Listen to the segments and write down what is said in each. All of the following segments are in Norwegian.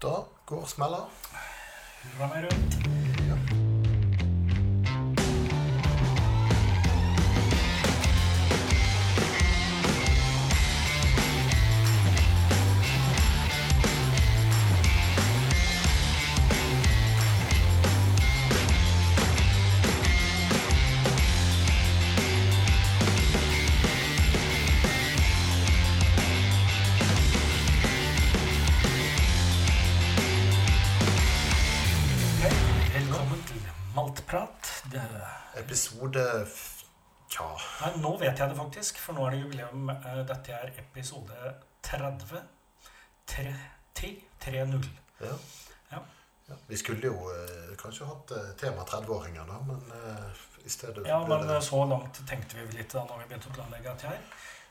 Da går smella. Hurra meg rundt. Episode Tja Nei, nå vet jeg det faktisk, for nå er det jubileum. Eh, Dette er episode 30. 30. 3-0. ja. Ja. Ja, Vi skulle jo eh, kanskje hatt eh, tema 30-åringer, da, men i stedet Ja, men det så langt tenkte vi vel da når vi begynte å planlegge dette her.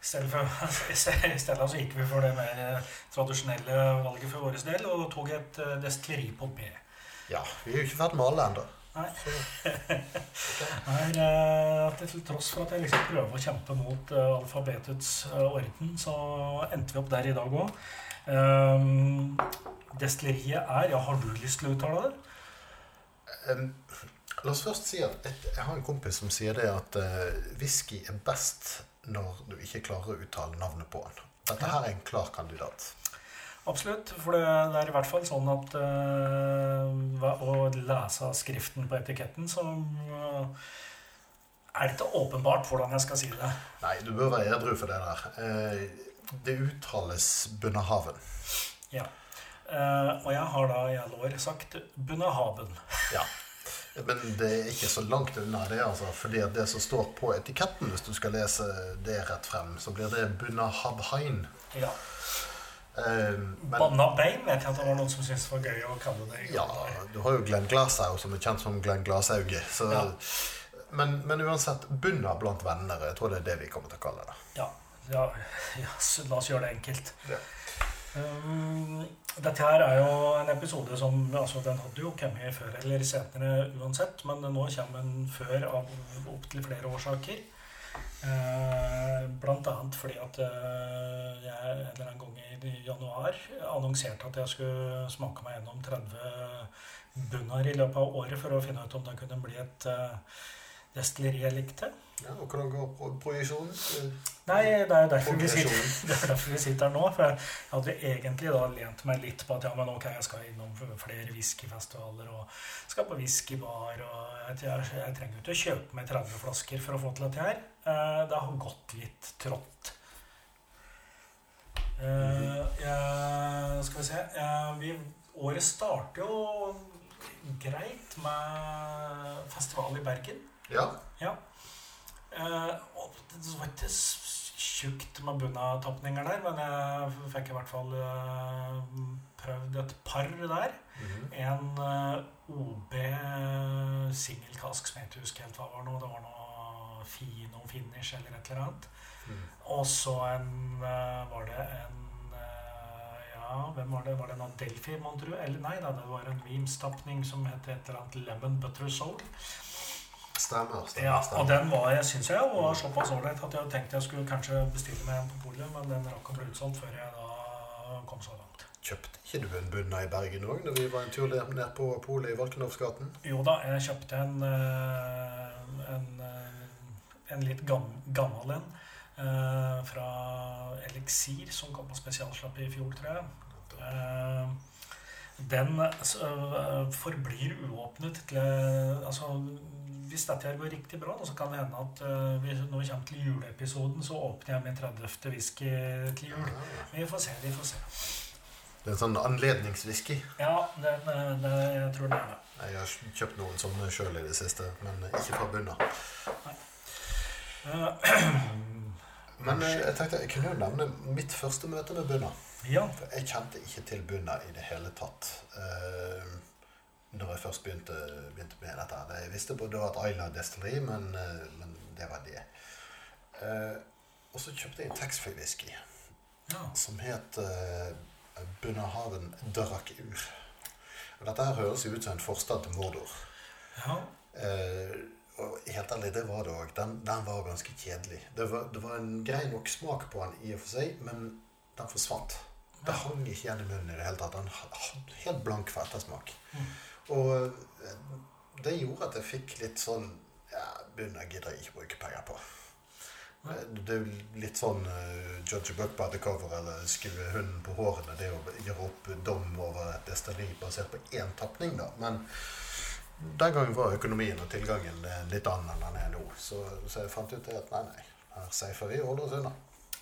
I stedet, for, i stedet så gikk vi for det mer tradisjonelle valget for vår del, og tok et destilleri på B. Ja, vi er jo ikke ferdig med alle ennå. Nei. Så er eh, at til tross for at jeg liksom prøver å kjempe mot eh, alfabetets eh, orden, så endte vi opp der i dag òg. Um, destilleriet er Ja, har du lyst til å uttale det? Um, La oss først si at et, jeg har en kompis som sier det at uh, whisky er best når du ikke klarer å uttale navnet på den. Dette her er en klar kandidat. Absolutt. For det, det er i hvert fall sånn at uh, å lese skriften på etiketten, så uh, er det ikke åpenbart hvordan jeg skal si det. Nei, du bør være edru for det der. Uh, det uttales Bunnehaven. Ja. Og jeg har da i alle år sagt Bunnehaven. Ja. Men det er ikke så langt unna det, altså. Fordi det som står på etiketten, hvis du skal lese det rett frem, så blir det Bunnahabhain. Ja. Eh, men Banna bein vet jeg at det var noen som syntes var gøy å kalle det. ja, du har jo Glenn Glashaug, som er kjent som Glenn Glashauge. Ja. men, men uansett, Bunna blant venner, jeg tror det er det vi kommer til å kalle det. Ja, ja, ja la oss gjøre det enkelt. Ja. Um, dette her er jo en episode som altså Den hadde jo kommet før eller senere uansett, men nå kommer den før av opptil flere årsaker. Eh, blant annet fordi at eh, jeg en eller annen gang i januar annonserte at jeg skulle smake meg gjennom 30 bunner i løpet av året for å finne ut om det kunne bli et eh, destilleri jeg likte. Ja, og hvordan går pro projeksjonen? Nei, det er jo derfor vi sitter, det er derfor vi sitter her nå. For jeg hadde egentlig da lent meg litt på at ja, men ok, jeg skal innom flere whiskyfestivaler og skal på whiskybar. og Jeg, jeg, jeg trenger jo ikke å kjøpe meg 30 flasker for å få til dette her. Eh, Det har gått litt trått. Eh, jeg, skal vi se eh, vi, Året starter jo greit med festival i Bergen. Ja. Ja. Eh, og det var ikke tjukt med bunnatapninger der, men jeg fikk i hvert fall eh, prøvd et par der. Mhm. En eh, OB singelkask som jeg ikke husker helt hva var nå. Det var noe Fino finish eller et eller annet. Mm. Og så en Var det en Ja, hvem var det? Var det en Adelphi, mon tro? Eller nei da, det var en Weems-tapning som het et eller annet Lemon Butter Soul. Stemmer. stemmer, Ja, og den var, jeg synes jeg var såpass ålreit at jeg tenkte jeg skulle kanskje bestille meg en på polet, men den rakk å bli utsolgt før jeg da kom så langt. Kjøpte ikke du en bunna i Bergen òg, når vi var en tur ned på polet i Valkenovsgaten? Jo da, jeg kjøpte en, eh, en, eh, en litt gammel en eh, fra Elixir, som kom på spesialslapp i fjor, tror jeg. Den forblir uåpnet til Altså, hvis dette her går riktig bra, så kan det hende at uh, vi, når vi kommer til juleepisoden, så åpner jeg min 30. whisky til jul. Men vi får se, vi får se. Det er en sånn anledningswhisky. Ja, det, det, jeg tror det er det. Jeg har kjøpt noen sånne sjøl i det siste, men ikke fra bunna. Eh, Men eh, jeg tenkte jeg kunne jo nevne mitt første møte med bunna. Ja. For jeg kjente ikke til bunna i det hele tatt. Uh, når jeg først begynte, begynte med dette. Jeg visste både at Island destilleri, men, eh, men det var det. Eh, og så kjøpte jeg en taxfree-whisky ja. som het uh, Bunnahaven Drak-ur. Og Dette her høres jo ut som en forstad til Mordor. ja. Eh, og helt ærlig, det var det òg. Den, den var ganske kjedelig. Det var, det var en grei nok smak på den i og for seg, men den forsvant. Det hang ikke igjen i munnen i det hele tatt. Den hadde helt blank fettesmak. Mm. Og eh, det gjorde at jeg fikk litt sånn Ja, bunner gidder jeg ikke bruke penger på. Eh, Det er litt sånn uh, judge a book by the cover eller skue hunden på hårene. Det å gjøre opp dom over et destilleri basert på én tapning, da. Men den gangen var økonomien og tilgangen litt annen enn den er nå. Så, så jeg fant ut at nei, nei, her safer vi og holder oss unna.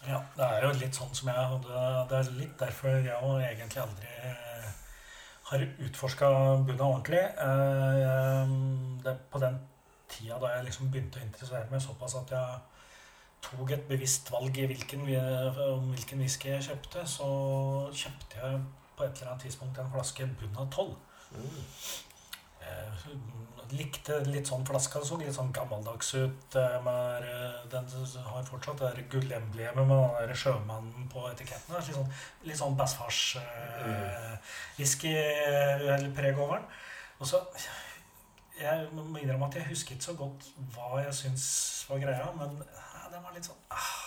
Ja, det er jo litt sånn som jeg hadde Det er litt derfor jeg jo egentlig aldri har utforska bunna ordentlig. Eh, det er på den tida da jeg liksom begynte å interessere meg såpass at jeg tok et bevisst valg i hvilken, vi- om hvilken whisky jeg kjøpte, så kjøpte jeg på et eller annet tidspunkt en flaske Bunna 12. Mm. Jeg likte litt sånn flaska. Så litt sånn gammeldags ut. eh, Med, eh, den har fortsatt det gullemblemet med den der sjømannen på etiketten. der. Litt sånn, litt sånn Bassfars-whisky eller preg over den. Og så Jeg må innrømme at jeg husker ikke så godt hva jeg syns var greia, men eh, den var litt sånn ah,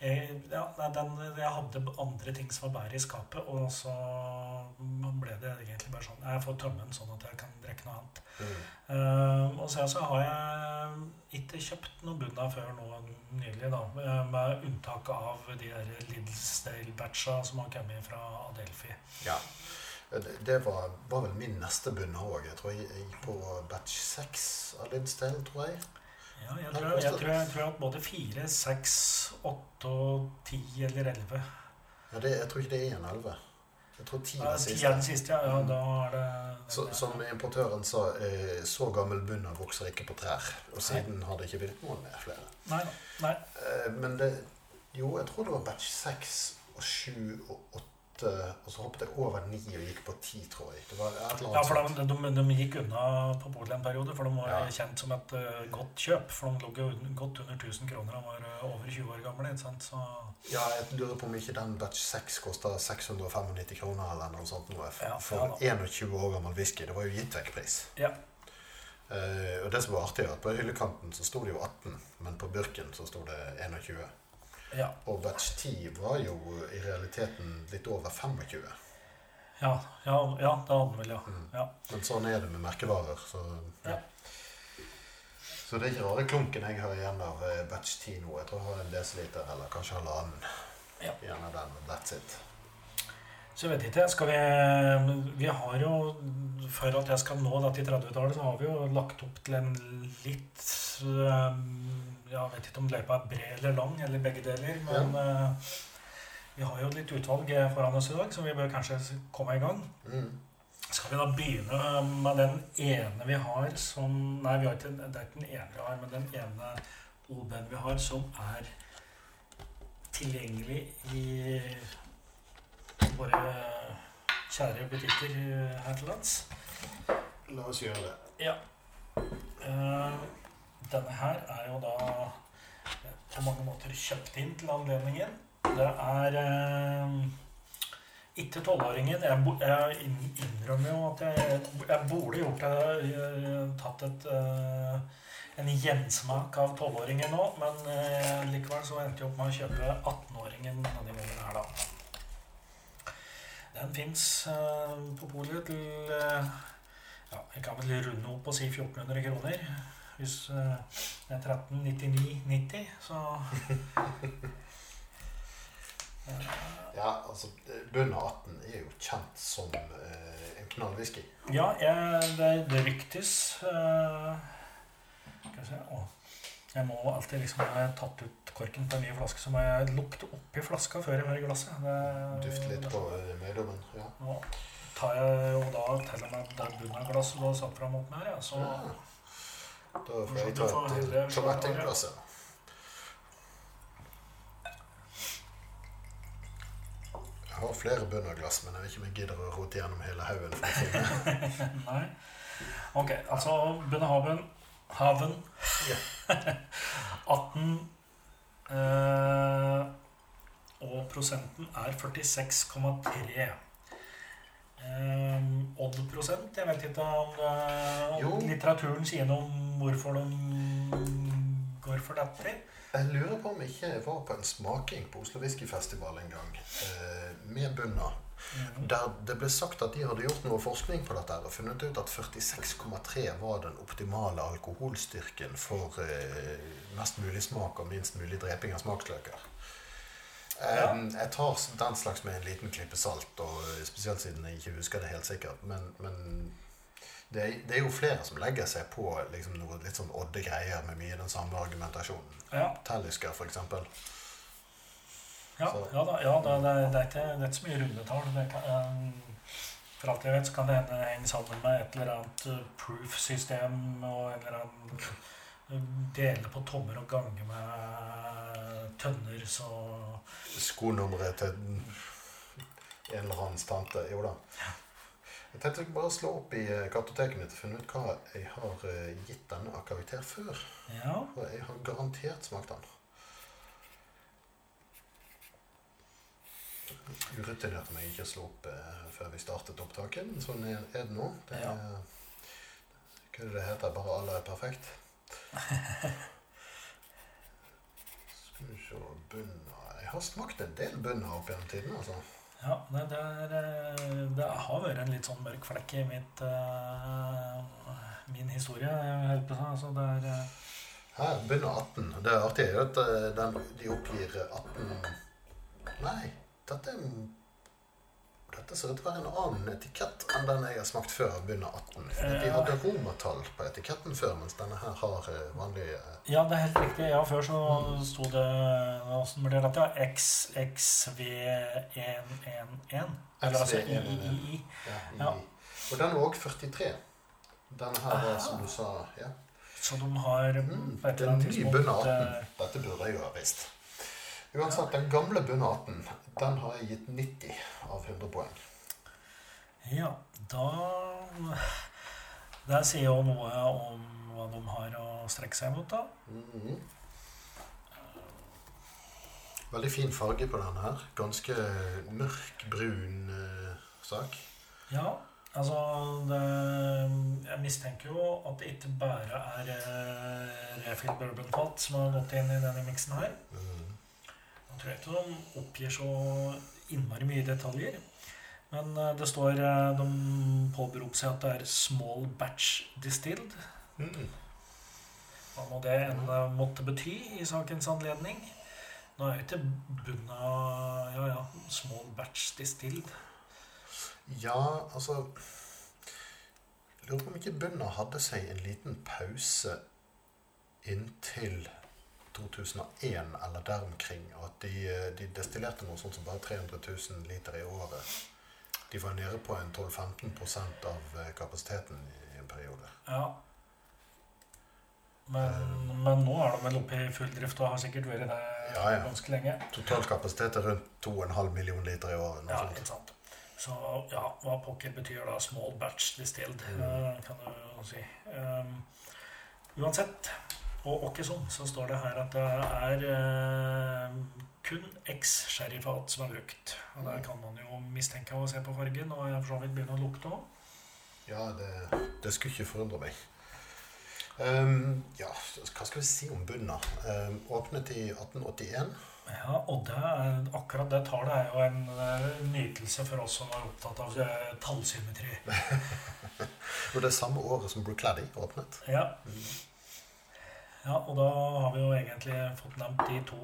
ja, nei, den, jeg hadde andre ting som var bedre i skapet, og så ble det egentlig bare sånn Jeg får tømme den sånn at jeg kan drikke noe annet. Mm. Uh, og så, så har jeg ikke kjøpt noe Bunna før nå nylig, da. eh, Med unntak av de der Liddesdale-batcha som har kommet fra Adelphi. Ja. Det, var, var vel min neste bunn òg. Jeg tror jeg gikk på batch 6 av Lidsdale, tror jeg. Ja, jeg tror jeg, tror jeg, tror at både fire, seks, åtte og ti eller elleve Ja, det, jeg tror ikke det er en 11. Jeg tror 10 er siste. Ja, den siste, ja. ja da er det Så, som importøren sa, eh, så gammel bunner vokser ikke på trær. Og siden har det ikke blitt noen flere. Nei, nei. Eh, men det Jo, jeg tror det var batch 6 og 7 og 8, og så hoppet jeg over 9 og gikk på 10, tror jeg. Var Ja, for de, de, de gikk unna på Polet en periode, for de var Ja. kjent som et uh, godt kjøp. For de lå godt under 1000 kroner. De var uh, over 20 år gamle. ikke sant? Så Ja, jeg lurer på om ikke den batch 6 koster 695 kroner eller noe sånt noe. For, Ja, for ja 21 år gammel whisky. Det var jo gitt vekk pris. ja. Uh, og det som var artig, er at på hyllekanten så sto det jo 18, men på burken så sto det 21. ja. Og batch 10 var jo i realiteten litt over 25. Ja, ja, ja det hadde den vel, ja. Mm. ja. Men sånn er det med merkevarer. Så, Ja. så det er ikke rare klunken jeg har igjen av eh, batch 10 nå. Jeg tror jeg har en desiliter eller kanskje halvannen Ja. av den. og That's it. Så jeg vet ikke, skal vi Vi har jo For at jeg skal nå dette i 30-tallet, så har vi jo lagt opp til en litt um, Jeg vet ikke om løypa er bred eller lang, eller begge deler. Men ja. vi har jo litt utvalg foran oss i dag, så vi bør kanskje komme i gang. Mm. Skal vi da begynne med den ene vi har som Nei, vi har ikke, det er ikke den ene vi har, men den ene OB-en vi har som er tilgjengelig i våre kjære butikker her til lands. La oss gjøre det. Ja. Eh, denne her er jo da eh, på mange måter kjøpt inn til anledningen. Det er eh, ikke tolvåringen. Jeg, jeg innrømmer jo at jeg, jeg burde gjort det. eh, Tatt et, eh, en gjensmak av tolvåringen nå, men eh, likevel så endte jeg opp med å kjøpe 18-åringen denne gangen her, da. Den fins eh, på polet til eh, ja, jeg kan vel runde opp og si 1400 kroner. Hvis eh, det er 1399,90, så Ja, altså, Bunnen av 18 er jo kjent som eh, en knallwhisky. Ja, jeg, det, det ryktes eh, Skal vi se å, Jeg må alltid liksom har tatt ut korken på en ny flaske, så må jeg lukte oppi flaska før jeg hører glasset. Det- Dufte litt på meddommen. Ja. Nå tar jeg jo da til og med det bunnen av glasset du har satt fram opp med her, ja, så Ja. Da får jeg ta et ja. Jeg har flere bunnerglass, men jeg vet ikke om jeg gidder å rote gjennom hele haugen. Nei. Ok, altså Bunnehaven Haven Ja. 18 eh, Og prosenten er 46,3. Eh, Odd-prosent Jeg vet ikke om, Jo. om litteraturen sier noe om hvorfor de går for dette. Jeg lurer på om jeg ikke var på en smaking på Oslo Whiskyfestival en gang eh, med Bunna. Mhm. Der det ble sagt at de hadde gjort noe forskning på dette og funnet ut at 46,3 var den optimale alkoholstyrken for eh, mest mulig smak og minst mulig dreping av smaksløker. Ja. Jeg tar den slags med en liten klype salt, og eh, spesielt siden jeg ikke husker det helt sikkert. Men, men det, det er jo flere som legger seg på liksom, noe litt sånn odde greier med mye den samme argumentasjonen. Ja, Tellisker, eksempel. ja, ja, da, ja da, det, det, er ikke, det er ikke så mye rundetall. Det kan, eh, for alt jeg vet, så kan det hende henge sammen med et eller annet eh, proof-system og en eller annen eh, dele på tommer og gange med tønner, så Skonummeret til en eller annens tante. Jo da. Jeg tenkte jeg bare slå opp i eh, kartoteket mitt og finne ut hva jeg har eh, gitt denne av karakter før. ja. For jeg har garantert smakt den. om jeg ikke slo opp eh, før vi startet opptaket. Sånn er, det nå. Det Ja. hva er det det heter? Bare alle er perfekt? Skal vi se Bunna Jeg har smakt en del bunna opp gjennom tiden. altså. Ja, det, det, er, eh, det har vært en litt sånn mørk flekk i mitt, uh, min historie. jeg på. Altså, det er uh... Her begynner 18. Det er artig at eh, den, de oppgir 18 Nei, dette er dette ser ut til å være en annen etikett enn den jeg har smakt før. begynner 18. Fordi De hadde romertall på etiketten før, mens denne her har eh, vanlig eh, Ja, det er helt riktig. Ja, før så sto det Åssen ble det? Ja, XXV111. Eller altså III. ja, Ja. Og den var òg 43. Denne her var, som du sa ja. Så de har Mm, det er ny bunn 18. eh, Dette burde jeg jo ha visst. Uansett, den gamle bunaten, den har jeg gitt 90 av 100 poeng. Ja, da Det sier jo noe om hva de har å strekke seg mot, da. Mhm. Veldig fin farge på den her. Ganske mørk, brun eh, sak. Ja, altså det, Jeg mistenker jo at det ikke bare er eh, refill bourbonfat som har gått inn i denne miksen her. Mhm. Tror ikke de oppgir så innmari mye detaljer. Men eh, det står eh, De påberoper seg at det er 'small batch distilled'. Mm. Hva må det enn eh, måtte bety i sakens anledning. Nå er jo ikke bunna Ja, ja, 'small batch distilled'. Ja, altså Lurer på om ikke Bunna hadde seg en liten pause inntil 2001 eller der omkring. At de, eh, de destillerte noe sånt som bare 300 000 liter i året. De var nede på en 12-15 av eh, kapasiteten i en periode. Ja. Men, men nå er de vel oppe i full drift og har sikkert vært det Ja, ja. ganske lenge. Total kapasitet er rundt 2,5 million liter i året. Ja, ikke sant. Så ja, hva pokker betyr da 'small batch distilled', Mm. eh, kan du si. Um, uansett, og åkke sånn, så står det her at det er eh, kun eks-sherryfat som er brukt. Og der kan man jo mistenke av å se på fargen, og for så vidt begynner å lukte òg. Ja, det, det skulle ikke forundre meg. Um, ja, hva skal vi si om Bunna? Um, åpnet i 1881. Ja, og det akkurat det tallet er jo en eh, nytelse for oss som er opptatt av eh, tallsymmetri. Og det er samme året som Brookladdy åpnet. Ja. Ja, og da har vi jo egentlig fått nevnt de to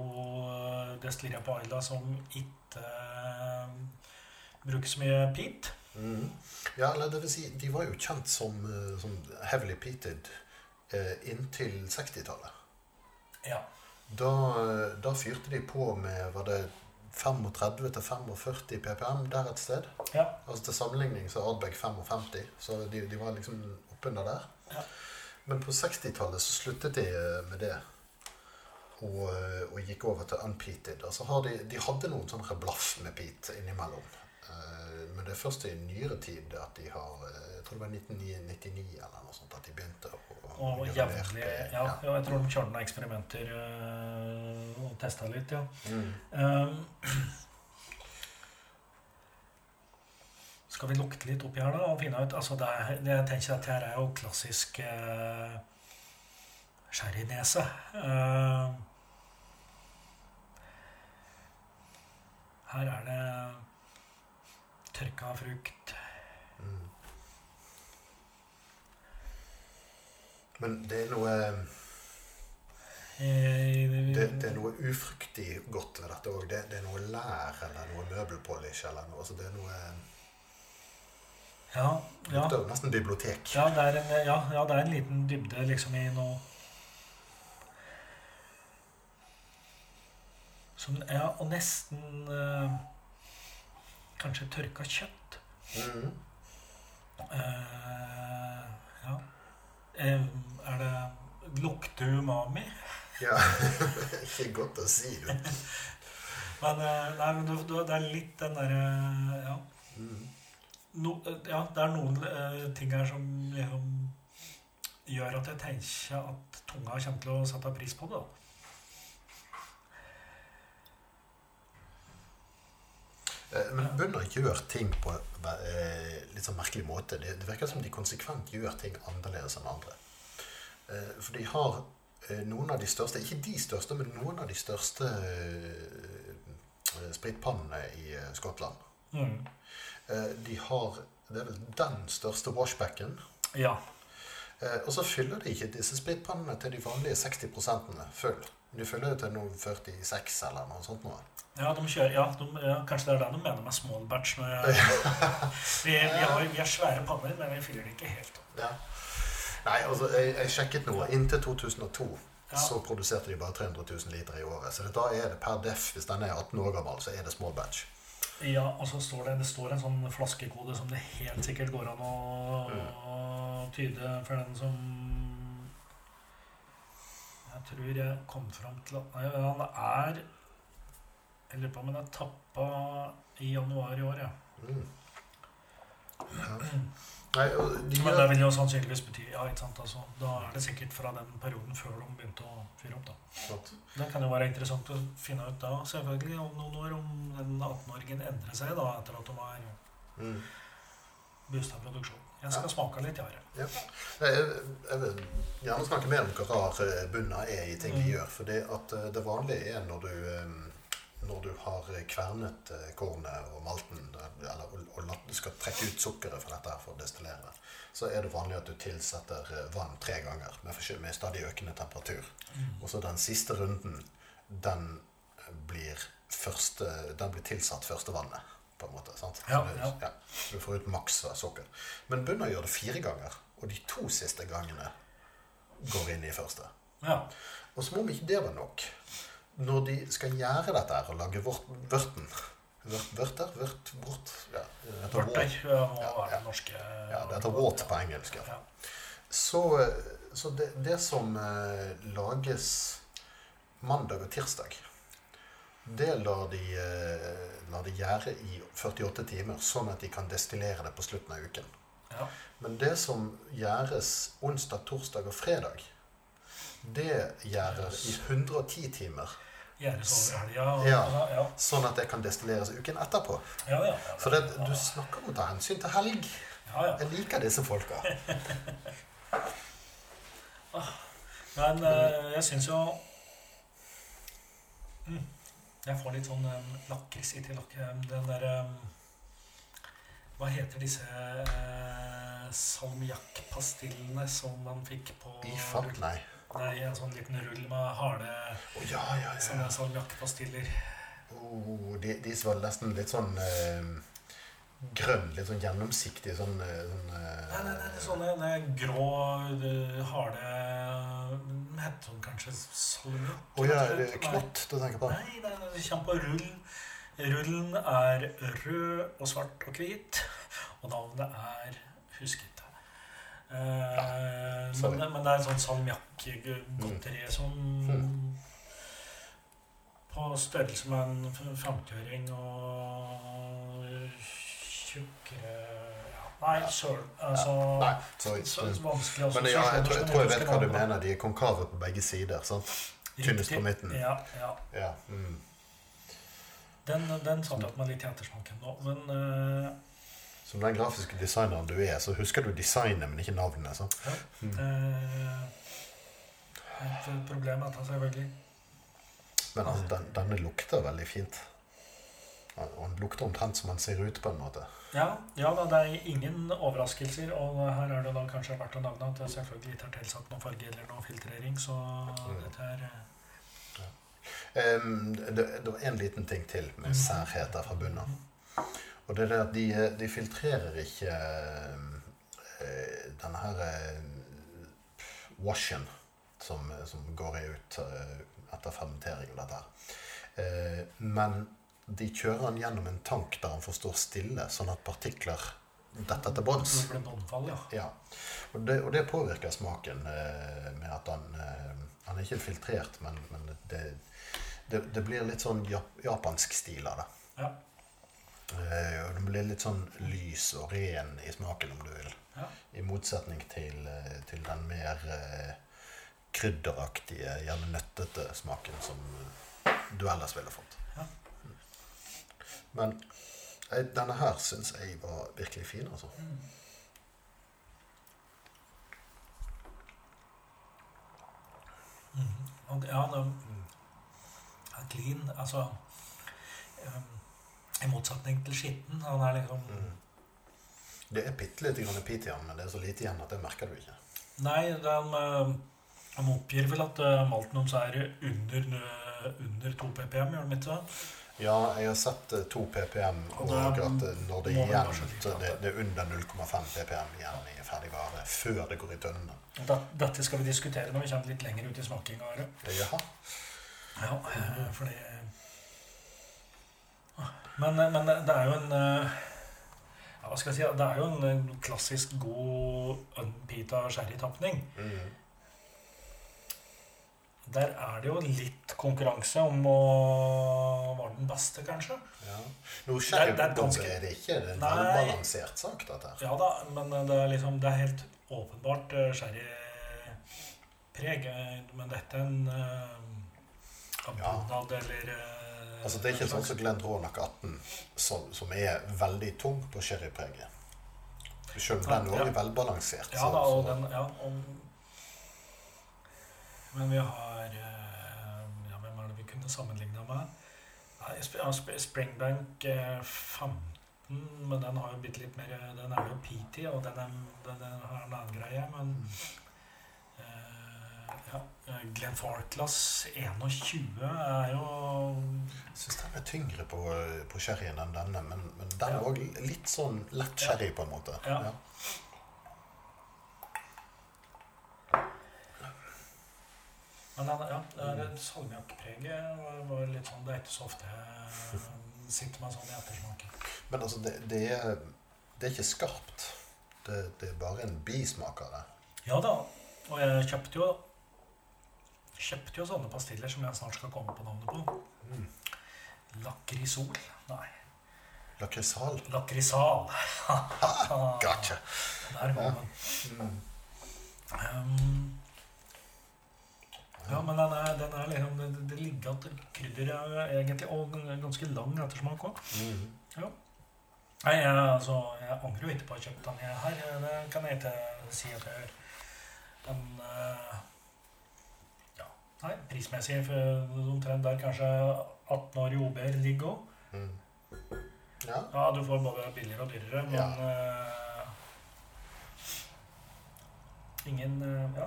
eh, destilleriene på Aila som ikke eh, bruker så mye peat. Mm. Ja, eller det vil si, de var jo kjent som, eh, som heavily peated eh, inntil 60-tallet. Ja. Da, eh, da fyrte de på med var det 35 til 45 ppm der et sted. Ja. Altså Til sammenligning så er Ardbeg 55, så de, de var liksom oppunder der. Ja. Men på 60-tallet så sluttet de eh, med det. Og, eh, og gikk over til unpeated. Altså har de, de hadde noen sånne blaff med peat innimellom. Eh, Men det er først i nyere tid at de har Jeg tror det var 1999 eller noe sånt at de begynte å Og gjøre jevnlig ja, ja, jeg tror de kjørte noen eksperimenter og testa litt, ja. Mm. Um, skal vi lukte litt oppi her da og finne ut altså det er, Jeg tenker at her er jo klassisk eh, sherrynese. Eh, her er det tørka frukt. Mm. Men det er noe Eh, det, det er noe ufruktig godt ved dette òg. Det, det er noe lær eller noe møbelpolish eller noe. Så det er noe ja, ja. Det er nesten bibliotek. Ja det, er en, ja, ja, det er en liten dybde liksom i noe Som, ja, og nesten eh, Kanskje tørka kjøtt. Mhm. Eh, ja. Eh, er det Lukter umami? Ja. Ikke godt å si. Men, eh, nei, men det er litt den derre ja. Mhm. No, eh, ja, det er noen uh, ting her som liksom gjør at jeg tenker at tunga kommer til å sette pris på det. da. Eh, Men bønder gjør ting på eh, litt sånn merkelig måte. Det, det virker som de konsekvent gjør ting annerledes enn andre. Eh, For de har eh, noen av de største, ikke de største, men noen av de største spritpannene i Skottland. Mm. Eh, De har det er vel den største washbacken. Ja. Eh, Og så fyller de ikke disse splittpannene til de vanlige 60 full. De fyller jo til noe 46 eller noe sånt noe. Ja, de kjører, ja, de, ja, kanskje det er det de mener med small batch. Jeg, vi, vi, har, vi har svære panner, men vi fyller det ikke helt. Ja. Nei, altså, jeg, jeg sjekket noe. Inntil 2002 Ja. så produserte de bare 300 000 liter i året. Så da er det per def, hvis den er 18 år gammel, så er det small batch. Ja, og så står det, det står en sånn flaskekode som det helt sikkert går an å, å tyde for den som Jeg tror jeg kom fram til at Nei, han er Jeg lurer på om han er tappa i januar i år, ja. Mm. Ja. Nei, de Men det vil jo sannsynligvis bety Ja, ikke sant, altså. Da er det sikkert fra den perioden før de begynte å fyre opp, da. Klart. Det kan jo være interessant å finne ut da, selvfølgelig, om noen år, om den 18-åringen endrer seg da, etter at de har mm. boosta produksjonen. Jeg skal smake litt, ja. Ja. Jeg, jeg vil gjerne snakke mer om hva rar bunna er i ting de Mm. gjør. For det, at eh, det vanlige er når du, eh, når du har kvernet eh, kornet og malten, eh, eller og, og du skal trekke ut sukkeret fra dette for å destillere, det, så er det vanlig at du tilsetter eh, vann tre ganger med, med stadig økende temperatur. Og så den siste runden, den blir, første, den blir tilsatt første vannet, på en måte. sant? Ja, ja. så du får ut maks sukker. Men bunnen gjør det fire ganger, og de to siste gangene går inn i første. Ja. Og som om ikke det var nok, når de skal gjøre dette her og lage vørten vørter? Vørt, vort? Ja, ja, må være ja. det norske Ja, det heter wort på engelsk. Ja. Så, så det, det som eh, lages mandag og tirsdag, det lar de, eh, lar de gjøre i 48 timer, sånn at de kan destillere det på slutten av uken. Ja. Men det som gjæres onsdag, torsdag og fredag, det gjøres i 110 timer, Ja. Sånn at det kan destilleres uken etterpå. ja, ja, ja. For det, du snakker om å ta hensyn til helg. ja, ja. Jeg liker disse folka. Men eh, jeg syns jo mm, Jeg får litt sånn um, lakris i til Den derre Hva heter disse uh, salmiakkpastillene som man fikk på I fant, Nei. Nei, en sånn liten rull med harde oh, ja, ja, ja. sånne salmiakkpastiller. Oh, de, de var nesten litt sånn eh, grønn, litt sånn gjennomsiktig sånn, eh, sånn eh, Nei, nei, nei, sånne nei, grå, harde heter sånn kanskje salmiakk? Å ja, Nei. det er knott du tenker på? Nei, nei, nei, det kommer på rull. Rullen er rød og svart og hvit, og navnet er Husker ikke. Eh, men, men det er en sånn salmiakk-godteri som Mm. På størrelse med en framkjøring og tjukkere ja. Nei, søren. Altså Nei, sorry. så, så vanskelig Men ja, jeg, tror, jeg tror jeg vet hva du mener. De er konkave på begge sider. sant? tynnest på midten. Ja, ja. Ja. Mm. Den, den satt jeg med litt i ettersmaken nå, men eh, Som den grafiske designeren du er, så husker du designet, men ikke navnet. sant? eh, et eh, at han selvfølgelig. Men altså, den, denne lukter veldig fint. Og den lukter omtrent som den ser ut, på en måte. Ja, ja da, det er ingen overraskelser. Og her er det da kanskje verdt å nevne at det selvfølgelig ikke er tilsatt noen farge eller noen filtrering, så dette er ja. um, det, det var en liten ting til med Mm. særheter fra bunnen. Og det er det at de, de filtrerer ikke eh, denne her eh, washen som, som går ut eh, etter fermentering og dette her. Eh, men de kjører den gjennom en tank der den får stå stille, sånn at partikler detter til bunns. Ja. Ja, og det, og det påvirker smaken eh, med at han, eh, han er ikke filtrert, men, men det, det, det blir litt sånn japansk stil av det. Ja. Eh, og den blir litt sånn lys og ren i smaken, om du vil. Ja. I motsetning til, eh, til den mer eh, krydderaktige, gjerne nøttete smaken som du ellers ville fått. Ja. Men denne her syns jeg var virkelig fin, altså. Og, ja, det er clean. Altså um, I motsetning til skitten. Han er liksom Mm. Det er bitte lite grann pit i han, men det er så lite igjen at det merker du ikke. Nei, den, eh, de oppgir vel at uh, malten deres er under, eh, under 2 ppm, gjør de ikke det? Ja, jeg har sett eh, 2 ppm, og Da at eh, når det det igjen, det, det- det er under 0,5 ppm igjen i ferdig vare før det går i tønnene. Det- Dette skal vi diskutere når vi kommer litt lenger ut i smakinga. Ja, eh, fordi men, men det er jo en eh, ja, Hva skal jeg si? Det er jo en eh, klassisk god unpita sherrytapning. Mm. Der er det jo litt konkurranse om å være den beste, kanskje. Ja. Nå Det er- det ikke det er en balansert velbalansert sak, dette her. Ja da, men det er liksom Det er helt åpenbart sherrypreg. eh, Men dette er en uh, abunad eller eh, Altså, det er ikke sånn som Glenn Rånak 18, som, som er veldig tung på sherrypreget. Selv om den også er velbalansert. Ja da, og den Ja, og Men vi har eh, Ja, hvem er det vi kunne sammenligna med? Ja, Springbank eh, 15, men den har jo bitte litt mer Den er jo PT, og den, er, den er, har en annen greie, men eh, eh, Glenn Farclas 21 er jo Jeg syns den er tyngre på, på sherryen enn denne, men, men den Ja. òg litt sånn lett sherry, på en måte. Ja. Men den, ja, det et salmiakkpreget var, var litt sånn Det er ikke så ofte jeg sitter med sånn i ettersmaken. Men altså, det, det, er, det er ikke skarpt. Det, det er bare en bismak av det. Ja da, og jeg kjøpte jo Kjøpte jo sånne pastiller som jeg snart skal komme på navnet på. Mm. Lakrisol? Nei. Lakrisal. Lakrisal. Gotcha. Der var den. Mm. Um, ja, men den er, den er liksom Det, det ligger at krydder er egentlig Og ganske lang ettersmak òg. Mm. Nei, jeg, altså, jeg angrer jo ikke på å ha kjøpt den her. Det kan jeg ikke si at jeg gjør. Den eh, Ja, nei, prismessig omtrent der kanskje 18 år i OB-er ligger òg. Mm. Ja. Ja, du får både billigere og dyrere, men Ja. uh, Ingen uh, Ja.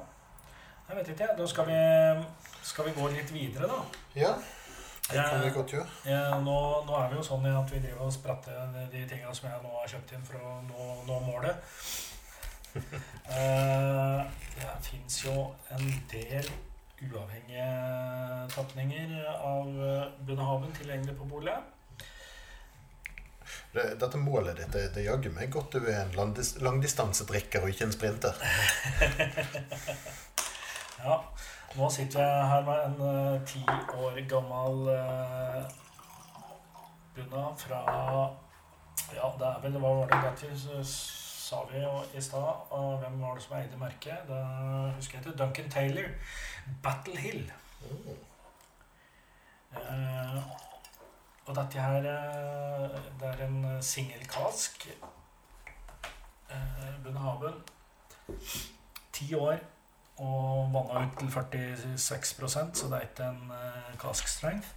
Jeg vet ikke, jeg. Da skal vi, skal vi gå litt videre, da. ja. Det kan vi godt gjøre. Ja, nå, nå er vi jo sånn at vi driver og spretter de- tinga som jeg nå har kjøpt inn for å nå, nå målet. uh, det fins jo en del uavhengige tapninger av eh, Bunnehaven tilgjengelig på bolig. Dette målet ditt det, det jaggu meg godt du er en langdis, langdistansedrikker og ikke en sprinter. Ja, nå sitter jeg her med en ti ti år gammel uh, bunna fra Ja, det er vel Hva var det dette s- sa vi i stad? Hvem var det som eide merket? Det husker jeg ikke. Duncan Taylor. Battle Hill. Mm. Eh, og dette her eh, Det er en singelkask. Eh, Bunnhaven. Ti år. Og vanna ut til 46% så det er ikke en eh, kask strength.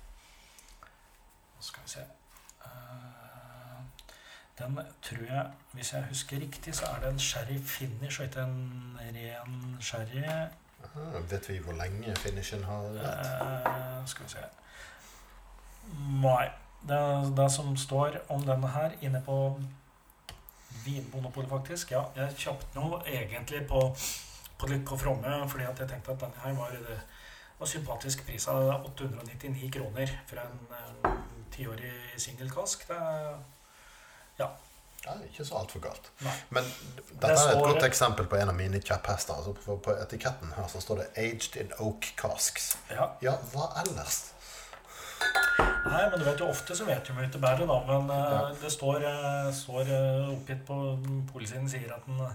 Nå skal vi se Den tror jeg, hvis jeg husker riktig, så er det en sherry finish og ikke en ren sherry. Aha, vet vi hvor lenge finishen har vært? Eh, skal vi se Nei. Det, det som står om denne her inne på Vinmonopolet, faktisk Ja, jeg kjøpte noe egentlig på, på litt på fromme, fordi at jeg tenkte at denne her var, det var sympatisk pris av 899 kroner for en tiårig uh, singelkask. Det ja. Ja, ikke så altfor galt. Nei. Men dette Det er et godt eksempel på en av mine kjepphester. Altså på, på etiketten her så står det 'Aged in oak casks'. ja. Ja, hva ellers? Nei, men du vet jo ofte så vet vi ikke bedre, da. Men eh, Ja. det står, uh, står eh, oppgitt på polsiden sier at den eh,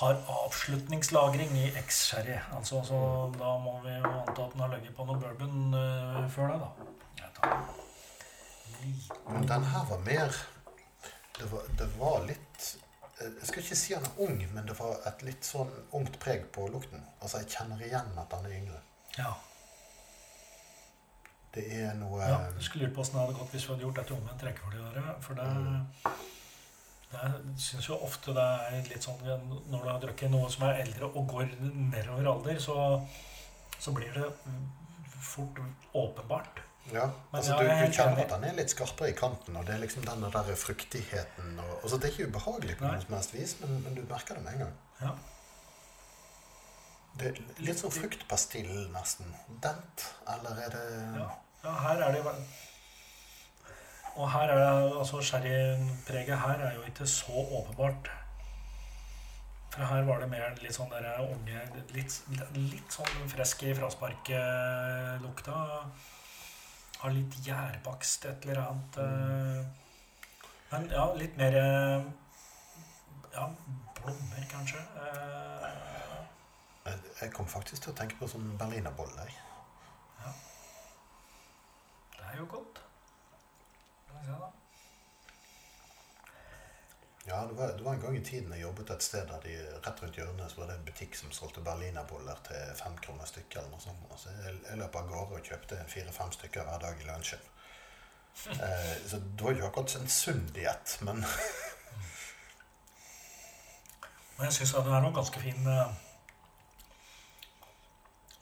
har avslutningslagring i X-sherry. Altså, så da må vi jo anta at den har ligget på noe bourbon eh, før det, da. Men den her var mer Det var, det var litt eh, Jeg skal ikke si han er ung, men det var et litt sånn ungt preg på lukten. Altså, jeg kjenner igjen at han er yngre. Ja. Det er noe ja. Jeg skulle lurt på åssen det hadde gått hvis vi hadde gjort dette omvendt rekkefølge. For det, det syns jo ofte det er litt sånn når du har drukket noe som er eldre og går nedover alder, så, så blir det fort åpenbart. Ja, altså du, du kjenner at den er litt skarpere i kanten, og det er liksom den der fruktigheten og, altså Det er ikke ubehagelig på noe som helst vis, men, men du merker det med en gang. Ja. Det er litt sånn fruktpastill, nesten. Dent, eller er det Ja. ja, her er det jo Og her er det altså sherrypreget her er jo ikke så åpenbart. For her var det mer litt sånn der unge Litt, litt sånn frisk i frasparklukta. Har litt gjærbakst, et eller annet. Mm. Men ja, litt mer eh, Ja, blommer, kanskje. Eh, Jeg, jeg kom faktisk til å tenke på sånn berlinerbolle. jeg. Det er jo godt. Skal vi se, da. Ja, det var, det var en gang i tiden jeg jobbet et sted der de rett rundt hjørnet så var det en butikk som solgte berlinerboller til fem kroner stykket. eller noe sånt. Så jeg, jeg løp av gårde og kjøpte fire-fem stykker hver dag i lunsjen. Eh, så det var jo akkurat en sunn diett, men Og jeg syns den er noe ganske fin eh,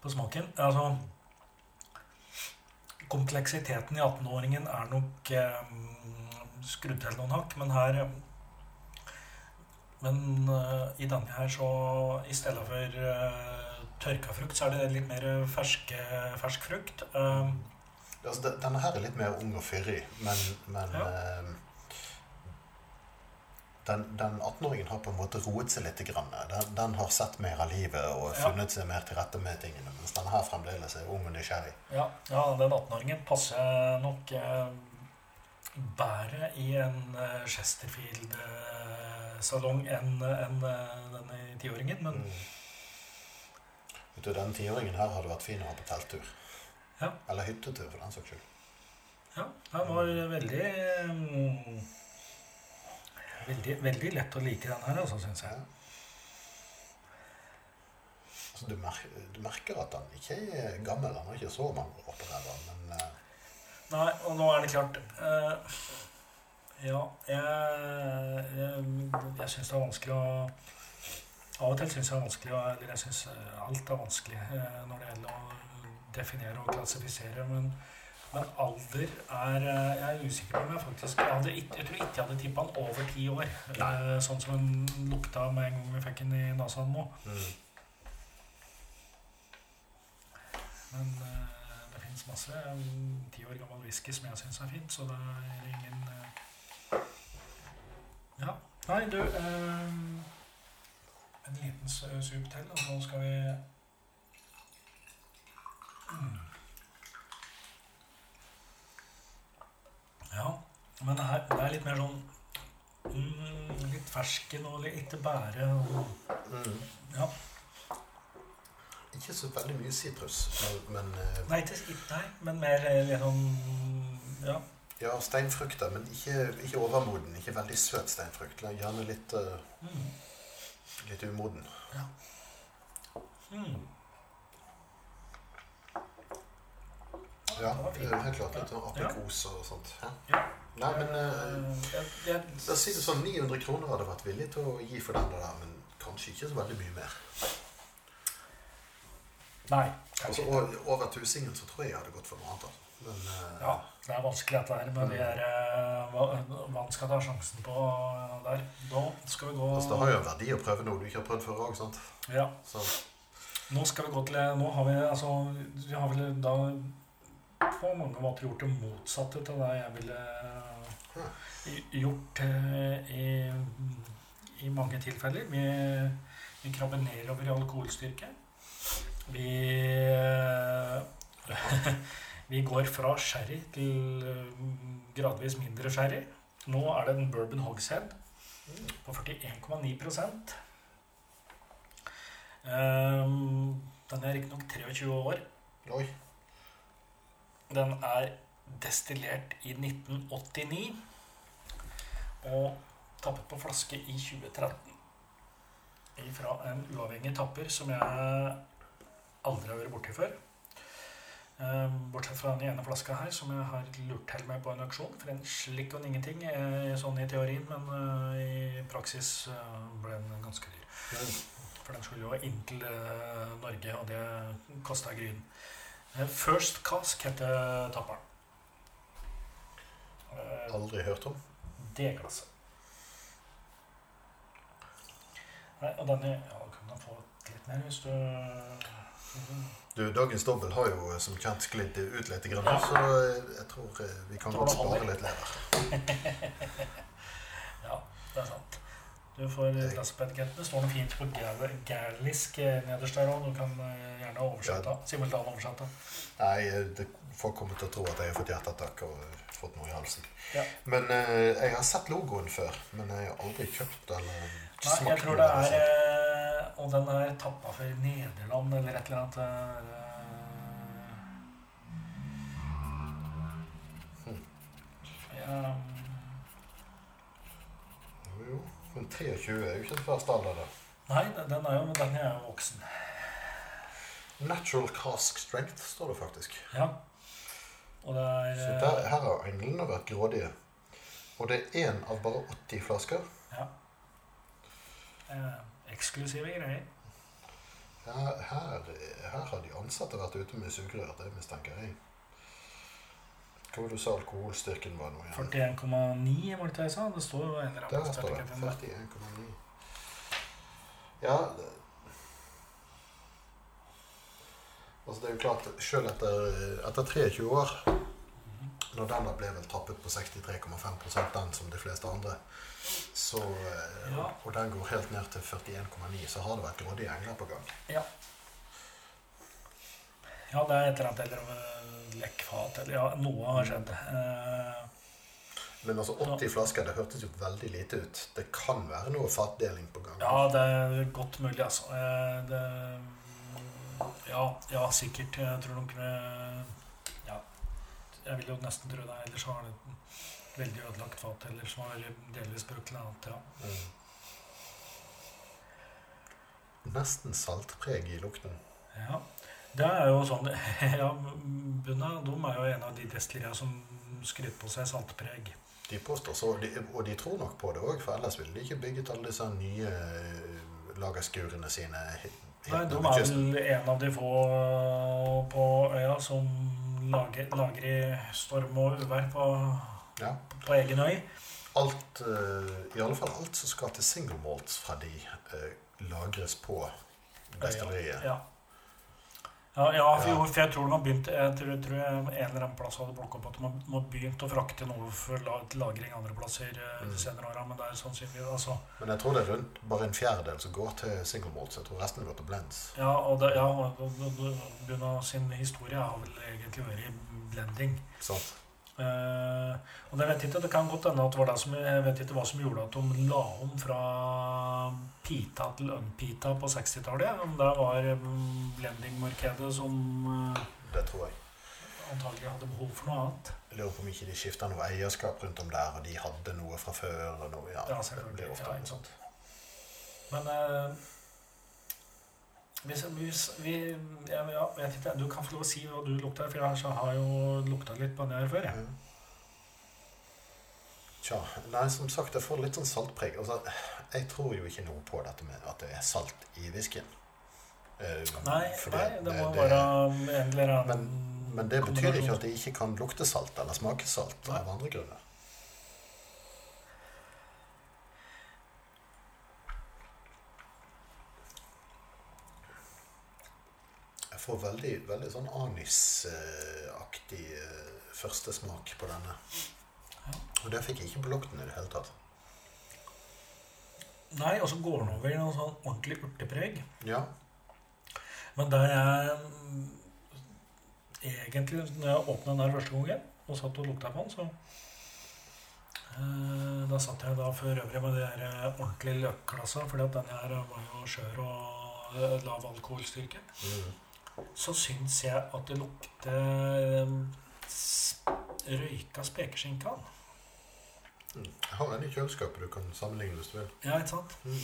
på smaken. Altså Kompleksiteten i 18-åringen er nok eh, skrudd til noen hakk, men her Men uh, i denne her, så i stedet for uh, tørka frukt, så er det litt mer ferske, fersk frukt. Uh, altså, Denne her er litt mer ung og fyrig, men, men Ja. eh, den, den 18-åringen har på en måte roet seg litt. Grann. Den, den har sett mer av livet og Ja. funnet seg mer til rette med tingene. Mens denne her fremdeles er ung og nysgjerrig. Ja, ja den 18-åringen passer nok bedre i en eh, Chesterfield-salong enn en, eh, denne tiåringen. Men Mm. Vet du, Den tiåringen her hadde vært fin å ha på telttur. Ja. Eller hyttetur, for den saks skyld. ja, den var veldig mm, Veldig, veldig lett å like den her, altså, syns jeg. Altså, du, mer, du merker at han ikke er gammel. Han har ikke så mange år på ræva. Men uh... Nei, og nå er det klart eh, Ja, jeg, jeg, jeg syns det er vanskelig å Av og til syns jeg det er vanskelig Eller jeg syns alt er vanskelig eh, når det gjelder å definere og klassifisere. Men, men alder er eh, Jeg er usikker på om jeg faktisk Jeg, hadde, jeg tror ikke jeg hadde tippa den over ti år. Nei. Eh, sånn som den lukta med en gang vi fikk den i nesa nå. mm. Men eh, det fins masse ti år gammel whisky som jeg syns er fint, så det er ingen eh, Ja. Nei, du eh, En liten s- sup til, og så skal vi mm. Ja, men det, her, det er litt mer sånn mm, Litt fersken og litt ikke bære. Og, Mm. ja. Ikke så veldig mye sitrus, men, men eh, Nei, ikke, nei, men mer liksom Ja. Ja, steinfrukter, men ikke, ikke overmoden. Ikke veldig søt steinfrukt. Gjerne litt, uh, Mm. litt umoden. Mm. Ja, fint. er helt klart litt aprikos og sånt. Ja. Ja. Nei, men uh, jeg, jeg, La oss si det sånn 900 kroner hadde vært villig til å gi for den der, men kanskje ikke så veldig mye mer. Nei. Altså kanskje ikke. o- Over tusingen så tror jeg jeg hadde gått for noe annet. altså. Men eh, Ja, det er vanskelig dette her med de her eh, hva, man skal ta sjansen på der. Da skal vi gå altså, det har jo en verdi å prøve noe du ikke har prøvd før òg, sant. Ja, Så nå skal vi gå til Nå har vi altså Vi har vel da på mange måter gjort det motsatte til det jeg ville gjort eh, i, i mange tilfeller. Vi, vi krabber nedover i alkoholstyrke. Vi eh, Vi går fra sherry til eh, gradvis mindre sherry. Nå er det en bourbon hogshead på 41,9 um, Den er riktignok 23 år. oi. Den er destillert i 1989 og tappet på flaske i 2013. Fra en uavhengig tapper som jeg aldri har vært borti før. Eh, Bortsett fra den ene flaska her, som jeg har lurt til meg på en auksjon. For en slikk og ingenting, eh, sånn i teorien, men eh, i praksis eh, ble den ganske dyr. For den skulle jo inn til Norge, og det kosta gryn. First Cask heter tapperen. Aldri hørt om. D-klasse. Nei, og denne Ja, kan du få litt mer hvis du Du, Dagens dobbel har jo som kjent sklidd ut litt, grann, Ja. så eh, jeg tror eh, vi kan godt spare litt lever. Ja, det er sant. Du får. Det står noe fint på gærlisk eh, nederst der òg. Du kan eh, gjerne oversette. Simultanoversette. Nei, eh, det, folk kommer til å tro at jeg har fått hjerteattakk og eh, fått noe i halsen. Ja. Men eh, jeg har sett logoen før, men jeg har aldri kjøpt eller Nei, jeg smakt tror det er eh, Og den er tappa for Nederland eller et eller annet. eh, Hmm. Ja, Jo, jo. Men 23 er jo ikke en første alder, da. nei, den den er jo den er jo voksen. Natural cask strength står det faktisk. Ja. Og det er Så eh, der, her har englene vært grådige. Og det er én av bare 80 flasker. Ja. Eh, eksklusive greier. Her, her, her har de ansatte vært ute med sugerør, det mistenker jeg. Hva var det du sa alkoholstyrken var nå igjen? 41,9 var det jeg sa? Det står jo en eller Der står det. 41,9. Ja det- Altså, det er jo klart, selv etter, etter 23 år Når da ble vel tappet på 63,5% den som de fleste andre, så eh, Ja. Og den går helt ned til 41,9, så har det vært grådige engler på gang. Ja. ja, det er et eller annet eller eh, lekkfat eller ja, noe har skjedd. Eh, Men altså 80 flasker, det hørtes jo veldig lite ut. Det kan være noe fatdeling på gang. ja, det er godt mulig, altså. Det, ja, ja, sikkert. Jeg tror det Ja. Jeg vil jo nesten tro det. Ellers har han et veldig ødelagt fat, eller som har delvis brukt til annet. Ja. Mm. Nesten saltpreg i lukten. Ja, det er jo sånn ja, Bunna de er jo en av de destilleriene som skryter på seg saltpreg. De påstår så, og de, og de tror nok på det òg, for ellers ville de ikke bygget alle disse nye eh, lagerskurene sine. Nei, De er vel en av de få på øya som lager, lager i storm og uvær på, Ja. på egen øy. Alt, eh, I alle fall alt som skal til single malt fra de, eh, lagres på destilleriet. Ja. Ja, ja, for, jo, for jeg tror de har begynt Jeg tror, tror jeg en eller annen plass hadde plukket opp at de har, begynt å frakte noe for la, lagring andre plasser eh, Mm. de senere åra, men det er sannsynlig altså, Men jeg tror det er rundt bare en fjerdedel som går til single malts. Jeg tror resten går til blends. Ja, og det, ja, og- og- og- sin historie har vel egentlig vært blending. Sant? Eh, og det vet ikke, det kan godt hende at det var det som Jeg vet ikke hva som gjorde at de la om fra pita til unpita på 60-tallet. Om det var mm, blending-markedet som uh, Det tror jeg. antagelig hadde behov for noe annet. Jeg lurer på om ikke de skifta noe eierskap rundt om der, og de hadde noe fra før. og noe, ja, Ja, det selvfølgelig. blir ofte Ja. Men eh, Hvis, hvis vi, ja, ja, jeg ikke, Du kan få lov å si hva du lukter, for jeg har jo lukta litt på den her før. Jeg. Tja, nei, som sagt, jeg får litt sånn saltpreg. Altså, jeg tror jo ikke noe på dette med at det er salt i whiskyen. Uh, Nei, nei, det må det- være en eller annen Men, men det betyr ikke at det ikke kan lukte salt eller smake salt av andre grunner. Jeg får veldig, veldig sånn anisaktig førstesmak første smak på denne. Og det fikk jeg ikke på lukten i det hele tatt. Nei, og så går den over i noe sånn ordentlig urtepreg. Ja, Men der jeg mm, egentlig, når jeg åpna den der første gangen og satt og lukta på den, så eh, Da satt jeg da for øvrig med de der eh, ordentlige løkklassa, fordi at den her var jo skjør og eh, lav alkoholstyrke. mm. Så syns jeg at det lukter eh, røyka spekeskinke. av den. Mm. Jeg har en i kjøleskapet du kan sammenligne hvis du vil. Ja, ikke sant? Mm.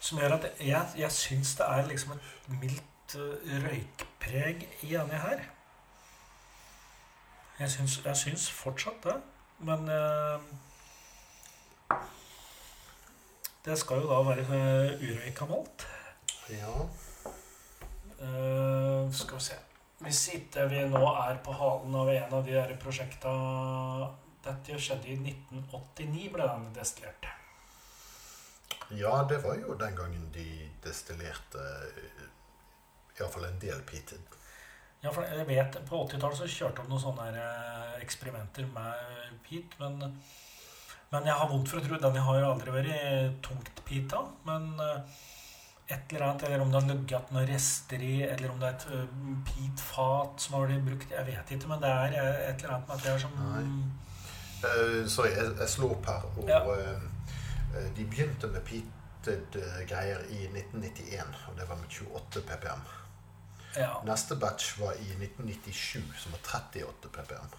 Som gjør at jeg, jeg syns det er liksom et mildt eh, røykpreg i denne her. Jeg syns, jeg syns fortsatt det, men uh, Det skal jo da være uh, urøyka malt. Ja. Eh, skal vi se Hvis ikke vi nå er på halen av en av de der prosjekta Dette skjedde i 1989, ble den destillert. Ja, det var jo den gangen de destillerte iallfall en del peated. Ja, for jeg vet, På 80-tallet så kjørte de noen sånne eh, eksperimenter med peat. Men, men jeg har vondt for å tro Den har jo aldri vært tungt peata. Men eh, et eller annet, eller om det har ligget noen rester i, eller om det er et uh, peat-fat som har blitt brukt Jeg vet ikke, men det er eh, et eller annet er som. Eh, sorry, jeg, jeg slo opp her. Og Ja. eh, eh, de begynte med peated eh, greier i 1991, og det var med 28 ppm. Ja. Neste batch var i 1997, som var 38 ppm.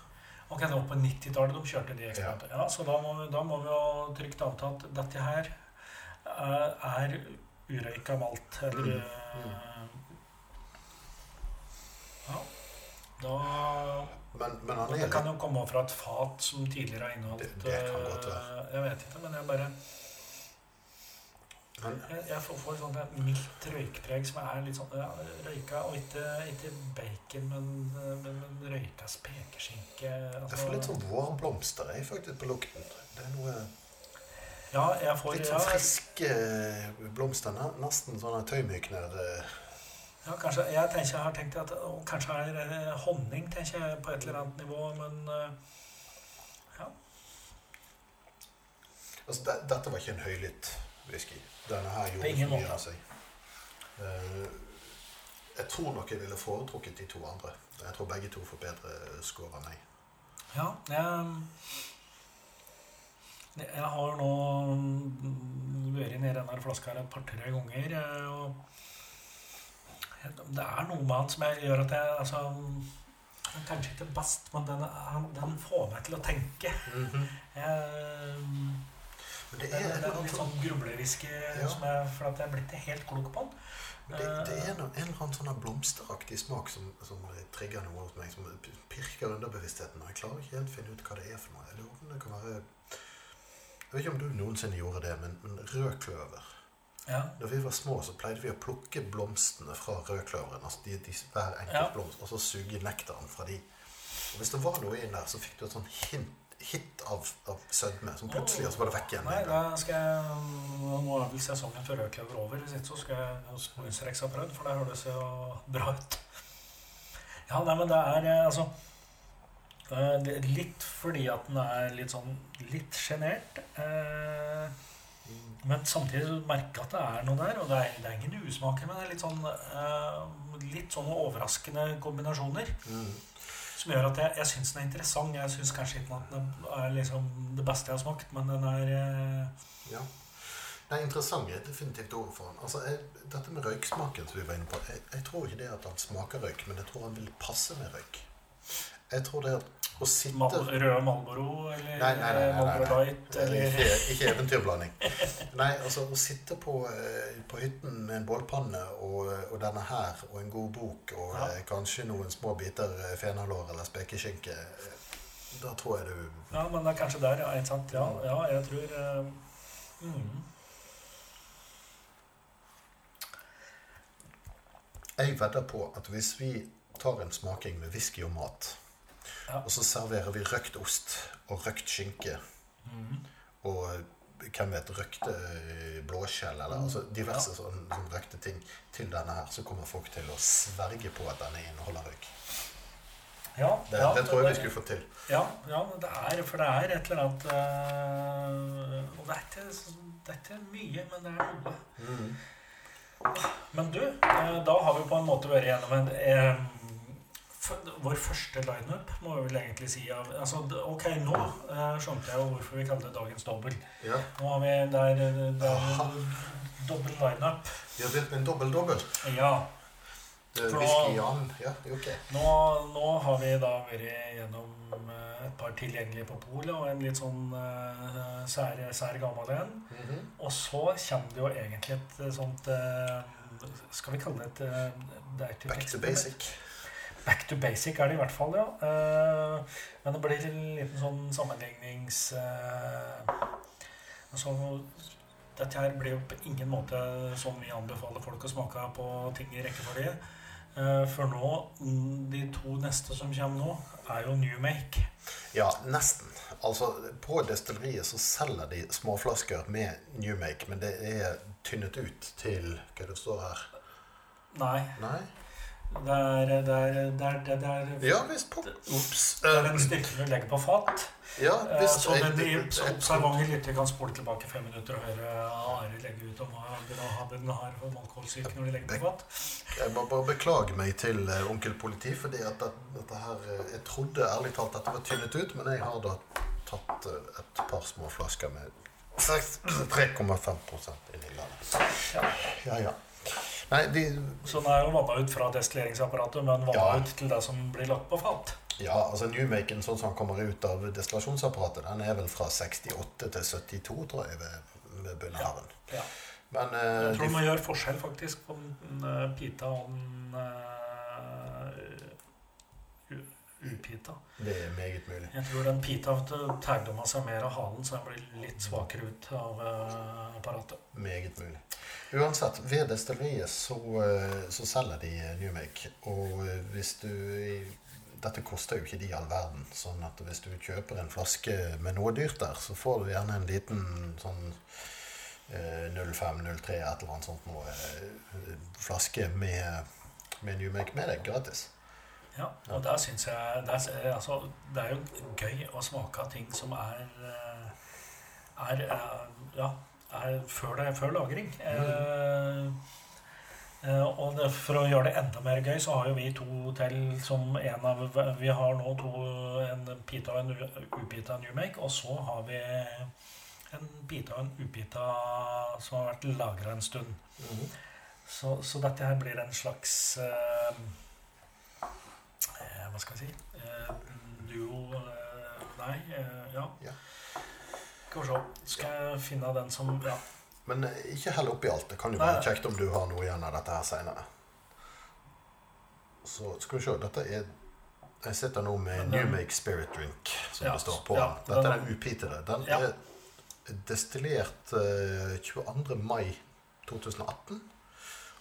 Ok, det var på 90-tallet de kjørte de eksperimentene. Ja. så da må, vi, da må vi jo trygt anta at dette her eh, er urøyka malt. Eller Mm, eh, Ja. Da Men, men han Det er kan jo komme fra et fat som tidligere har inneholdt Det- det kan godt være. eh, Jeg vet ikke, men jeg bare han, Jeg, jeg får, får sånn et mildt røykpreg som er litt sånn ja, røyka Og ikke, ikke bacon, men, men, men røyka spekeskinke. Jeg får litt sånn vårblomster er faktisk på lukten. Det er noe Ja, jeg får Litt sånn friske blomster. ne- Nesten sånne tøymykner. eh. ja, kanskje, Jeg tenker jeg har tenkt at å, kanskje er det honning tenker jeg på et eller annet nivå, men ja. Altså, de, dette var ikke en høylytt whisky. Denne her gjorde ingen mye av seg. Eh, jeg tror nok jeg ville foretrukket de to andre. Jeg tror begge to får bedre score enn meg. Ja, jeg, jeg har nå vært nedi denne flaska her et par-tre ganger. eh, Og det er noe med han som jeg gjør at jeg altså, han er Kanskje ikke best, men den, han, den får meg til å tenke. Jeg, Men det er, det, det er litt sånn, grublewhisky Ja. for at jeg er blitt helt klok på den. men det, det er noe, en eller annen sånn blomsteraktig smak som, som trigger noe hos meg. Som pirker underbevisstheten. Og jeg klarer ikke helt å finne ut hva det er for noe. Jeg lurer om det kan være vet ikke om du noensinne gjorde det, men, men rødkløver Ja. Da vi var små, så pleide vi å plukke blomstene fra rødkløveren. Altså de, de, hver enkelt Ja. blomst, og så suge nektaren fra de. Og hvis det var noe inn der, så fikk du et sånn hint, hit av, av sødme. Som plutselig, og så var det vekk igjen. Nei, da skal jeg Nå er vel sesongen for rødkløver over. Hvis ikke så skal jeg Moisrex ha prøvd, for det høres jo bra ut. Ja, nei, men det er eh, altså Litt fordi at den er litt sånn litt sjenert. Eh, men samtidig merker jeg at det er noe der. Og det er, det er ingen usmaker, men det er litt sånn eh, Litt sånne overraskende kombinasjoner. Mm. Som gjør at jeg, jeg syns den er interessant. Jeg syns kanskje ikke at den er liksom det beste jeg har smakt, men den er eh, Ja. Nei, interessant er definitivt overfor for han. Altså, jeg, dette med røyksmaken som vi var inne på, jeg, jeg tror ikke det at han smaker røyk, men jeg tror han vil passe med røyk. Jeg tror det at Å sitter rød Malboro eller Nei, nei, nei, nei. Light Eh, eller Ikke, eventyrblanding. Nei, altså å sitte på, eh, på hytten med en bålpanne og, og denne her og en god bok og Ja. eh, kanskje noen små biter eh, fenalår eller spekeskinke, eh, da tror jeg du Ja, men det er kanskje der, ja. Ikke sant? Ja, ja jeg tror eh, mm. Jeg vedder på at hvis vi tar en smaking med whisky og mat, Ja. og så serverer vi røkt ost og røkt skinke Mm. og hvem vet, røkte eh, blåskjell eller altså diverse sånne, sånne røkte ting til denne her, så kommer folk til å sverge på at denne inneholder røyk. Ja, Det, ja, det tror jeg vi skulle få til. Ja, ja det er, for det er et eller annet øh, Og det er, ikke, det er ikke mye, men det er noe. Mm. Men du, eh, da har vi på en måte vært gjennom en Vår første lineup, må vi vel egentlig si. Altså, ok, nå eh, skjønte jeg jo hvorfor vi kaller det dagens dobbel. Ja. Nå har vi der, der dobbel lineup. Vi har begynt med en dobbel-dobbel. Ja. Nå- Ja, okay. Nå, nå har vi da vært gjennom eh, et par tilgjengelige på polet og en litt sånn uh, sær, sær gammel en. Mhm. Og så kommer det jo egentlig et sånt uh, Skal vi kalle det et uh, det Back to basic. Back to basic er det i hvert fall, ja. Eh, men det blir en liten sånn sammenlignings... eh, altså, dette her blir jo på ingen måte sånn vi anbefaler folk å smake på ting i rekkefølge. Eh, for nå, de to neste som kommer nå, er jo new make. Ja, nesten. Altså, På destilleriet så selger de småflasker med New Make, men det er tynnet ut til Hva det står her? Nei, Nei? Det er, det er, det er, det er, Ja visst. Ops. det er den styrken du legger på fat. Ja, Eh, visst. Så den observante lytter kan spole tilbake fem minutter og høre Are legge ut om hva den har for alkoholsyke når de legger på fat. Jeg må bare beklage meg til eh, onkel politi, fordi at dette her eh, Jeg trodde ærlig talt at det var tynnet ut, men jeg har da tatt et par små flasker med seks- 3,5 inni landet. Ja. Ja, ja. Nei, de Så den er jo vanna ut fra destilleringsapparatet, men vanna Ja. ut til det som blir lagt på fat. Ja, altså Newmaken sånn som han kommer ut av destillasjonsapparatet, den er vel fra 68 til 72, tror jeg, ved, ved Bunnhaven. Ja. Men eh, Jeg tror de, man gjør forskjell faktisk på den eh, pita og den uh, upita. det er meget mulig. Jeg tror den pita tagdomma seg mer av halen, så den blir litt svakere ut av uh, apparatet. Meget mulig. Uansett, ved destilleriet så, eh, så selger de eh, Newmake. Og hvis du Dette koster jo ikke de all verden. sånn at hvis du kjøper en flaske med noe dyrt der, så får du gjerne en liten sånn eh, 05, 03, et eller annet sånt noe eh, flaske med, med Newmake med deg gratis. Ja, og der syns jeg det er, altså, det er jo gøy å smake av ting som er eh, er, eh, ja, er før, det, før lagring. Mm. eh, og det, for å gjøre det enda mer gøy, så har jo vi to til som en av Vi har nå to, en pita og en upita Newmake, og så har vi en pita og en upita som har vært lagra en stund. Så, så dette her blir en slags eh, Hva skal jeg si eh, Duo eh, Nei, eh, ja. Ja. Skal vi se. Skal jeg finne den som Ja. Men eh, ikke hell oppi alt. Det kan jo være nei. kjekt om du har noe igjen av dette her seinere. Så skal vi se. Dette er Jeg sitter nå med New Newmake Spirit Drink, som Ja, det står på. ja, dette er den upitede. Den er destillert eh, 22. mai 2018.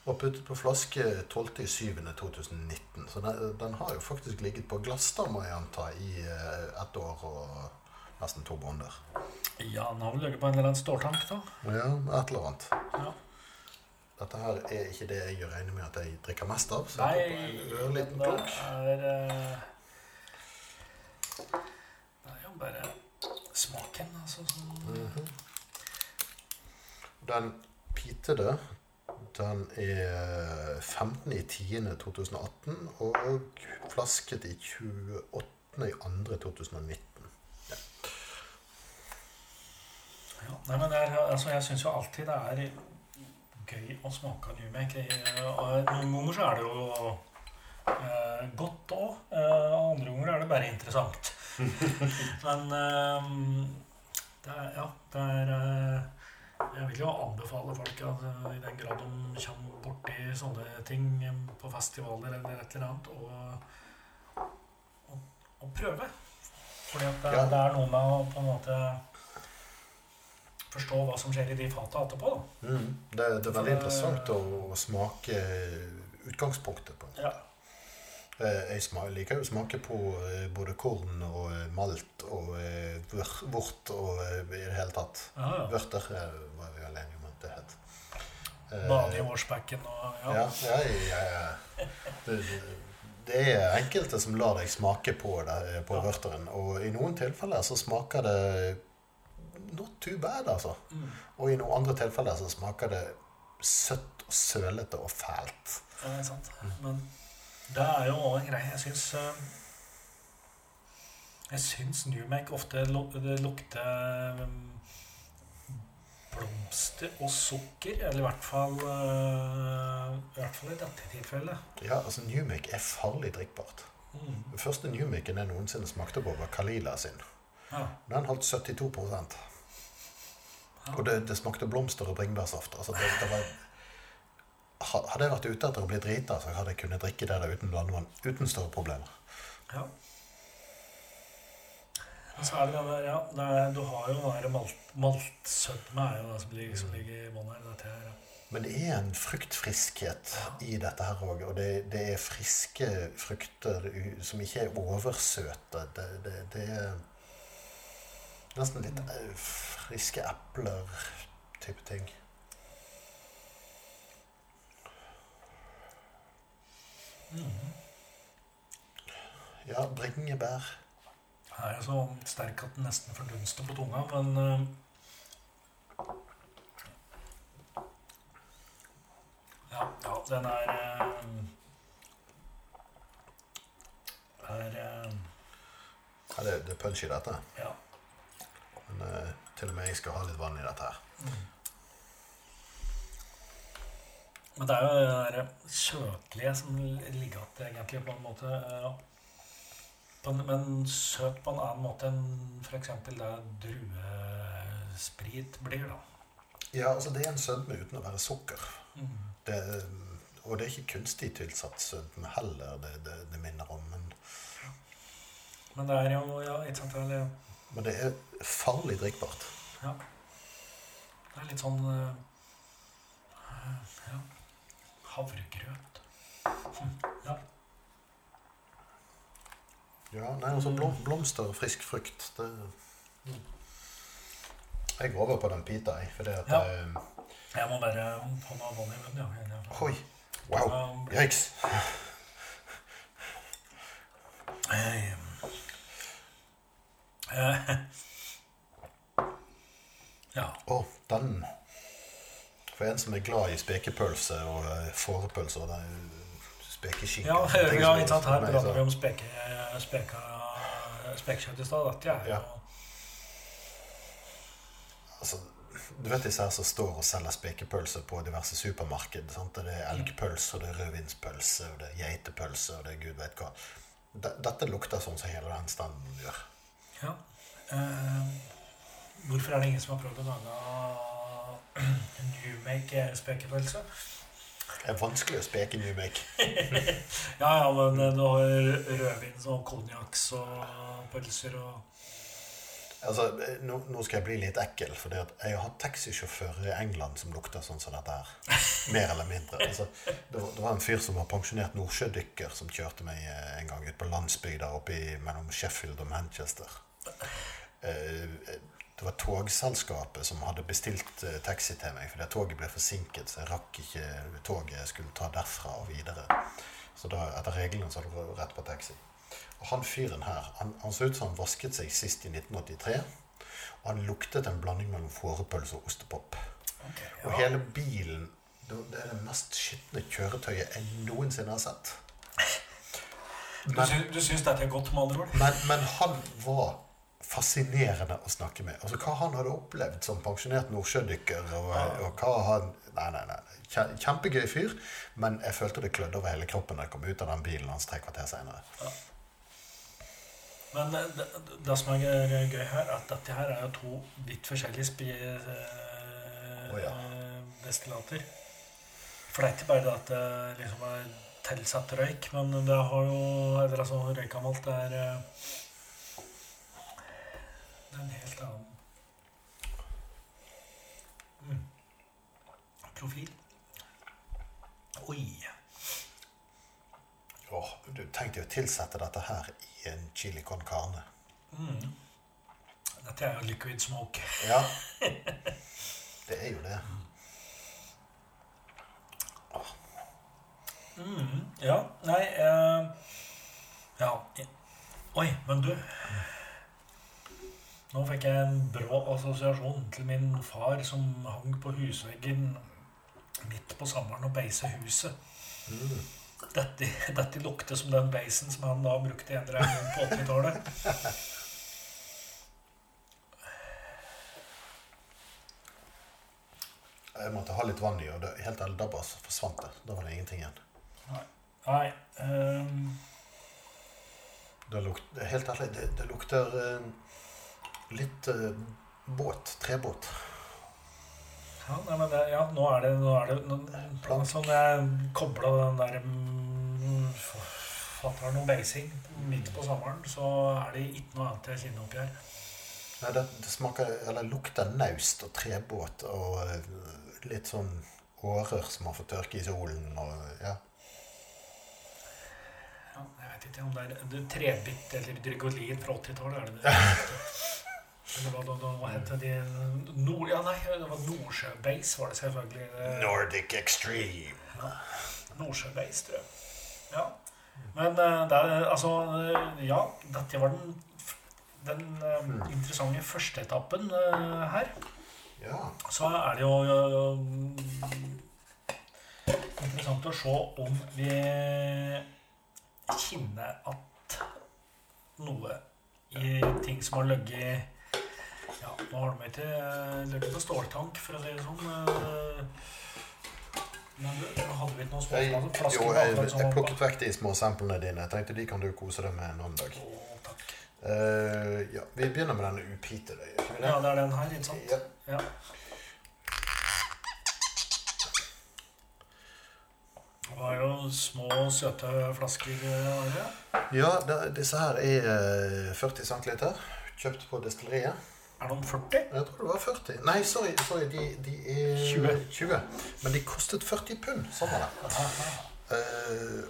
Og puttet på flaske 12.07.2019. Så den, den har jo faktisk ligget på glass, da, må jeg anta, i eh, ett år og nesten to måneder. ja, den har vel ligget på en eller annen ståltank, da. Ja, et eller annet. Ja. Dette her er ikke det jeg regner med at jeg drikker mest av. Så Nei, jeg på en ørliten det klunk. er eh, Det er jo bare smaken, altså. Som, -hmm. Den pitede, den er 15.10.2018 og flasket i 28.2.2019. ja. Nei, men er, altså, jeg syns jo alltid det er gøy å smake av Newmake. Og Noen ganger så er det jo eh, godt òg. andre ganger er det bare interessant. Men eh, det er, ja, det er eh, Jeg vil jo anbefale folk at eh, i den grad de kommer borti sånne ting på festivaler eller et eller annet, og, og, og prøve. Fordi at det, Ja. det er noe med å på en måte forstå hva som skjer i de fata etterpå. Mm. Det, det er veldig interessant å, å smake utgangspunktet på. En. Ja. Eh, Jeg liker jo å smake på eh, både korn og eh, malt og vort og i det hele tatt. Ja, ja. Vørter var vi vel enige om at det het. Bade i årsbekken og ja. Ja, ja. Det, det, er enkelte som lar deg smake på det på vørteren. Og i noen tilfeller så smaker det not too bad, altså. Mm. Og i noen andre tilfeller så smaker det søtt og sølete og fælt. Ja, det er sant. Men det er jo òg en greie. Jeg syns eh, Jeg syns Newmake ofte det lukter um, blomster og sukker. Eller i hvert fall eh, I hvert fall i dette tilfellet. Ja, altså Newmake er farlig drikkbart. Mm. Den første Newmaken jeg noensinne smakte på, var Kalila sin. Ja. Den holdt 72 Og det, det smakte blomster og bringebærsaft. Altså det, det var, hadde jeg vært ute etter å bli drita, så hadde jeg kunnet drikke det der uten blandevann uten større problemer. ja. Så er det det der, ja, det er, Du har jo den der malt, maltsødme er jo det som ligger, som ligger i bånn her. Dette her, ja. Men det er en fruktfriskhet i dette her òg. Og det, det er friske frukter som ikke er oversøte. Det, det, det er nesten litt eh, friske epler-type ting. Ja, bringebær. Den er jo så sterk at den nesten fordunster på tunga, men eh, ja, ja, den er eh, er eh, Ja, det, det er punch i dette. ja. Men til og med jeg skal ha litt vann i dette her. Men det er jo det der søtlige som ligger igjen, egentlig, på en måte. ja. men søt på en annen måte enn f.eks. det druesprit blir, da. Ja, altså det er en sødme uten å være sukker. Mm. Det, og det er ikke kunstig tilsatt sødme heller, det, det, det minner om. Men, Men det er jo ja, ikke sant, eller, men det er farlig drikkbart. ja. Det er litt sånn uh, ja, havregrøt. Hm, Ja. Ja, nei, altså blom, blomster frisk frukt, det Jeg går over på den pita, jeg, fordi at Ja. jeg, Jeg må bare få noe vann i munnen. Ja. Oi! Wow! Yikes! eh, eh, ja. Å, den For en som er glad i spekepølse og eh, fårepølse og spekeskinke Ja, vi har ikke sant? Her prater vi om speke, speka, spekekjøtt i stad. Dette er jo Ja. Altså, du vet disse her som står og selger spekepølse på diverse supermarked. Sant? Det er elgpølse, og det er rødvinspølse, og det er geitepølse, og det er gud vet hva. Dette lukter sånn som hele den standen gjør. Ja. Eh, hvorfor er det ingen som har prøvd å lage Newmake spekepølse? Det er vanskelig å speke Newmake. Ja, ja, men eh, du har rødvin og konjakks og pølser og Altså, nå, nå skal jeg bli litt ekkel, for jeg har hatt taxisjåfører i England som lukter sånn som dette her. Mer eller mindre. Altså, det, var, det var en fyr som var pensjonert nordsjødykker, som kjørte meg eh, en gang ut på landsbygda mellom Sheffield og Manchester. Eh, Det var togselskapet som hadde bestilt eh, taxi til meg, fordi toget ble forsinket, så jeg rakk ikke toget jeg skulle ta derfra og videre. Så da, etter reglene så hadde det rett på taxi. Og han fyren her, han, han så ut som han vasket seg sist i 1983. Og han luktet en blanding mellom fårepølse og ostepop. Ok, Og hele bilen Det er det mest skitne kjøretøyet jeg noensinne har sett. Du, Men, sy du syns dette er godt, med andre ord? men, men han var fascinerende å snakke med. Altså Hva han hadde opplevd som pensjonert nordsjødykker. Og, og hva han Nei, nei, nei. Kjempegøy fyr, men jeg følte det klødde over hele kroppen da jeg kom ut av den bilen hans tre kvarter seinere. Men det, det, det som er gøy her, er at dette her er jo to vidt forskjellige spi, eh, oh, ja. destillater. For det er ikke bare det at det liksom er tilsatt røyk, men det har jo Eller altså, røykamalt er eh, en helt annen mm. profil. Oi. Åh, du tenkte jo å tilsette dette her i en chili con carne. Mm. Dette er jo liquid smoke. Ja. Det er jo det. Mm, ja, nei eh, Ja. Oi, men du. Nå fikk jeg en brå assosiasjon til min far som hang på husveggen midt på sommeren og beisa huset. Mm. Dette, dette lukter som den beisen som han da brukte i en gang på 80-tallet. Jeg måtte ha litt vann i, og det, helt ærlig, da bare forsvant det. Da var det ingenting igjen. Nei ehm, Det lukter, helt ærlig, det, det lukter eh, litt uh, båt. Trebåt. ja, nei, men det, ja, nå er det, nå er det nå, Sånn jeg kobla den der mm, Fatter'n og beising midt på sommeren, så er det ikke noe annet jeg kjenner oppi her. Nei, det, det smaker, eller lukter naust og trebåt og eh, litt sånn årer som har fått tørke i solen og ja. Ja, jeg vet ikke om det er det Trebitt eller Drygolin fra 80-tallet. Er det det? Da, da, hva het de Nord... Ja, nei, det var Nordsjøbeis, var det selvfølgelig. Nordic Extreme. Ja. Nordsjøbeis, tror jeg. Ja. Men der, er altså eh, Ja, dette var den, den eh, Mm. interessante første etappen eh, her. Ja. Så er det jo eh, interessant å se om vi kjenner at noe i ting som har ligget Ja, nå har de ikke til ligget på ståltank, for å si det sånn. eh, Men du, hadde vi ikke noen små småflasker? flasker jo, jeg, jeg plukket vekk de små samplene dine. Jeg tenkte de kan du kose deg med en annen dag. Å, takk. Eh, ja, vi begynner med denne upitede. Ja, det er den her, ikke sant? Ja. Ja. Det var jo små, søte flasker. Her. Ja, det, disse her er eh, 40 cm. Kjøpt på destilleriet. Er det om 40? Jeg tror det var 40. Nei, sorry, sorry de, de er 20. 20. Men de kostet 40 pund. Sånn var det. Uh,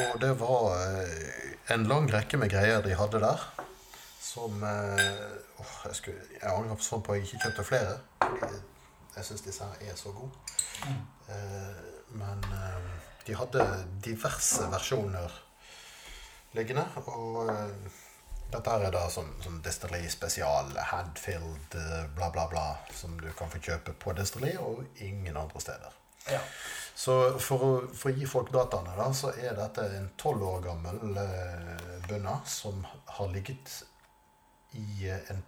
og det var uh, en lang rekke med greier de hadde der. Som uh, åh, jeg, skulle, jeg angrer sånn på at jeg ikke kjøpte flere. Fordi jeg syns disse her er så gode. Mm. Men de hadde diverse versjoner liggende. Og dette er da sånn, sånn destilleri spesial, handfilled, eh, bla, bla, bla, som du kan få kjøpe på destilleri og ingen andre steder. Ja. Så for å, for å gi folk dataene, da, så er dette en tolv år gammel eh, bønne som har ligget i eh, en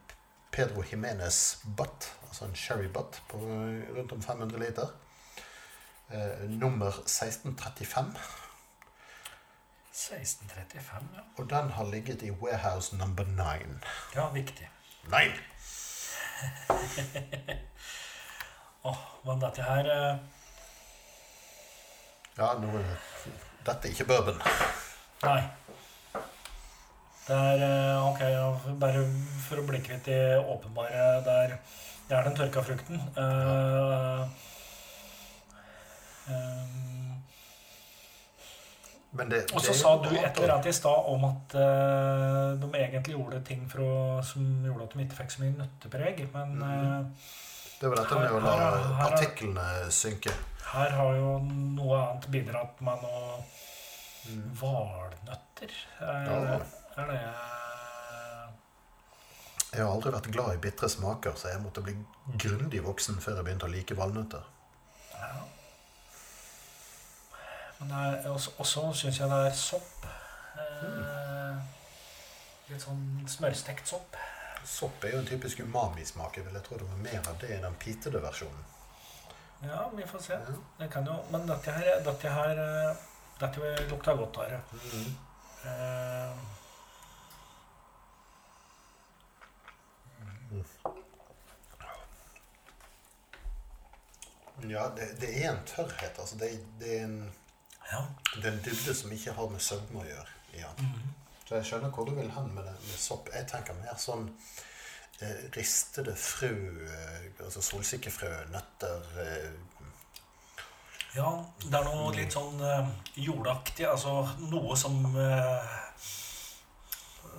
Pedro Jimenez butt, altså en sherry butt på eh, rundt om 500 liter. Eh, nummer 1635. 1635, ja. Og den har ligget i warehouse number 9. Ja, viktig. Nei! Åh, men dette her eh, Ja, nå Dette er ikke bourbon. Nei. Det er eh, Ok, ja, bare for å bli kvitt i åpenbare der Det er den tørka frukten. Eh, eh, det, og så det sa du et eller annet i stad om at uh, de egentlig gjorde ting for å, som gjorde at de ikke fikk så mye nøttepreg. Men eh, Det var dette med å la partiklene synke. her har jo noe annet bidratt med noe valnøtter. Er, Ja. er det Jeg har aldri vært glad i bitre smaker, så jeg måtte bli grundig voksen før jeg begynte å like valnøtter. Ja. Men er også, også syns jeg det er sopp. Eh, litt sånn smørstekt sopp. Sopp er jo en typisk umami-smak. Jeg ville tro det var mer av det i den pitede versjonen. Ja, vi får se. Det kan jo, men dette her, dette her eh, Dette lukta godt av det. Mm. Eh, Ja, det, det er en tørrhet. Altså det, det, er en, Ja. det er en dybde som ikke har med sødme å gjøre. Ja. Så jeg skjønner hvor du vil hen med, det, med sopp. Jeg tenker mer sånn eh, ristede frø, eh, altså solsikkefrø, nøtter eh, ja, det er noe litt sånn eh, jordaktig. Altså noe som eh,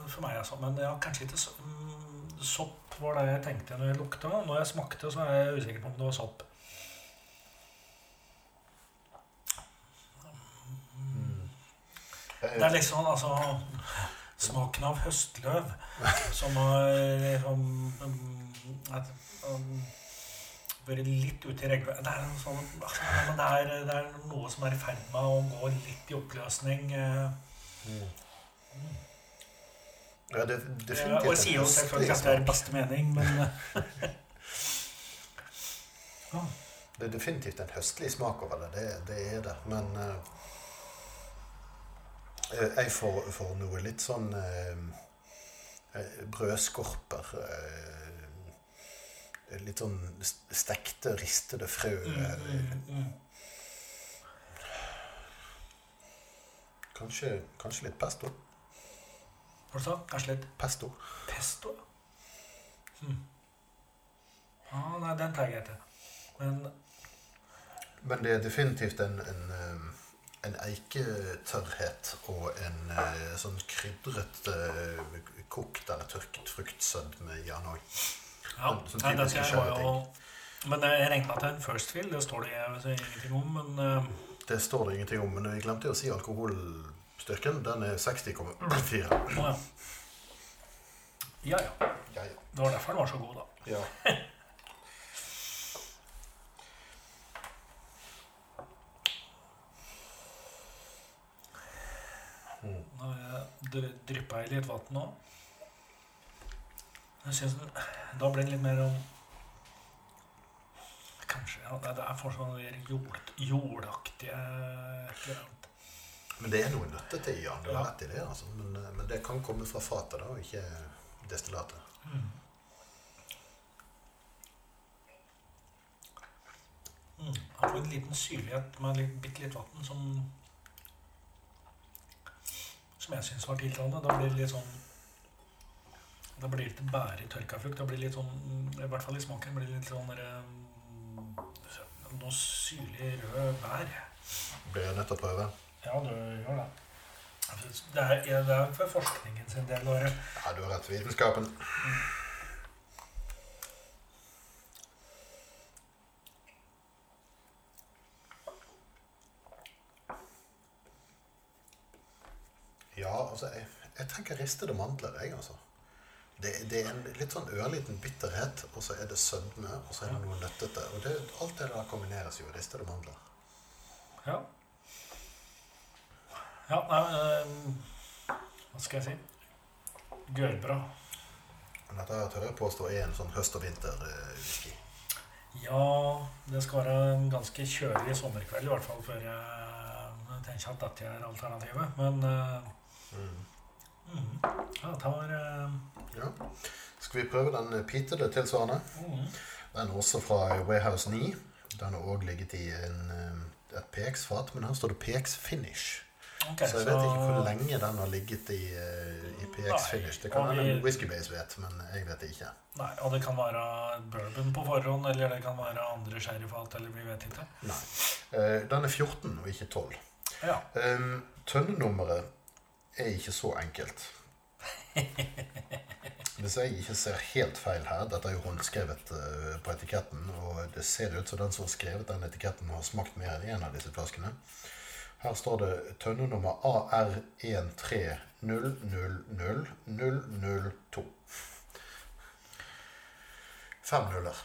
For meg, altså. Men ja, kanskje ikke mm, sopp var det jeg tenkte når jeg lukta. Når jeg smakte, så er jeg usikker på om det var sopp. Det er liksom altså Smaken av høstløv som har liksom at, um, vært litt ute i regnværet. Det sånn altså, det det er noe som er i ferd med å gå litt i oppløsning. Mm. Ja, det eh, definitivt Og jeg sier jo selvfølgelig at det er i beste mening, men eh. Det er definitivt en høstlig smak over det. Det, det er det. Men eh, eh, jeg får, får noe litt sånn eh, eh, brødskorper eh, Litt sånn stekte, ristede frø. eh, Mm, mm, mm. Kanskje, kanskje litt pesto. Hva sa du? Kanskje litt Pesto. pesto? ja. Hm. Ah, nei, den tar jeg ikke. Men Men det er definitivt en, en, eh, en eiketørrhet og en eh, sånn krydret eh, kokt eller tørket fruktsødme i òg. ja, Sånn nei, det typiske skal jeg jo. Men jeg regner med at det er en first fill. Det står det jeg ingenting om. Men uh... Det står det ingenting om, men jeg glemte å si alkoholstyrken. Den er 60,4. å ja. Ja ja. Ja, ja. Det var derfor den var så god, da. ja. Mm. Nå har jeg dry- dryppa i litt vann nå. Da blir det litt mer om Kanskje ja, det er fortsatt sånn mer jord, jordaktige. Men det er noe nøttete i den. Du har rett i det. altså. Men, eh, men det kan komme fra fatet, da, og ikke destillatet. Mm. Mm. Jeg får en liten syrlighet med litt, bitte litt vann som Som jeg syns var tiltalende. Da blir det litt sånn Da blir det litt bare tørka frukt. Da blir det litt sånn I hvert fall i smaken blir det litt sånn mm, Noe syrlig rød bær. Blir jeg nødt til å prøve? Ja, du gjør det. Det er, det er for forskningen sin del. Bare. Ja, du har rett. Vitenskapen. Ja, altså Jeg, jeg tenker ristede mandler, jeg, altså. Det, det er en litt sånn ørliten bitterhet, og så er det sødme, og så er det noe nøttete. Og det, alt det der kombineres jo. Ristede mandler. Ja. Ja, nei, ehm, hva skal jeg si? Gølbra. Men dette tør jeg påstå er en sånn høst- og vinterwhisky. Ja, det skal være en ganske kjølig sommerkveld i hvert fall før jeg tenker at dette er alternativet. Men eh, Mm. mm, ja, tar, var eh, Ja. Skal vi prøve den pitede tilsvarende? mm, Den er også fra Warehouse 9. Den har òg ligget i en, eh, et PX-fat, men her står det PX Finish. Okay, så jeg vet ikke hvor lenge den har ligget i, eh, i PX Finish. Det kan være vi- Whisky Base vet, men jeg vet det ikke. Nei, og det kan være bourbon på forhånd, eller det kan være andre sherryfat, eller vi vet ikke. Nei. Eh, Den er 14 og ikke 12. Ja. Um, Tønnenummeret er ikke så enkelt. Hvis jeg ikke ser helt feil her Dette er jo håndskrevet eh, på etiketten, og det ser ut som den som har skrevet den etiketten, har smakt mer enn en av disse flaskene. Her står det tønnenummer AR130000002. Fem nuller.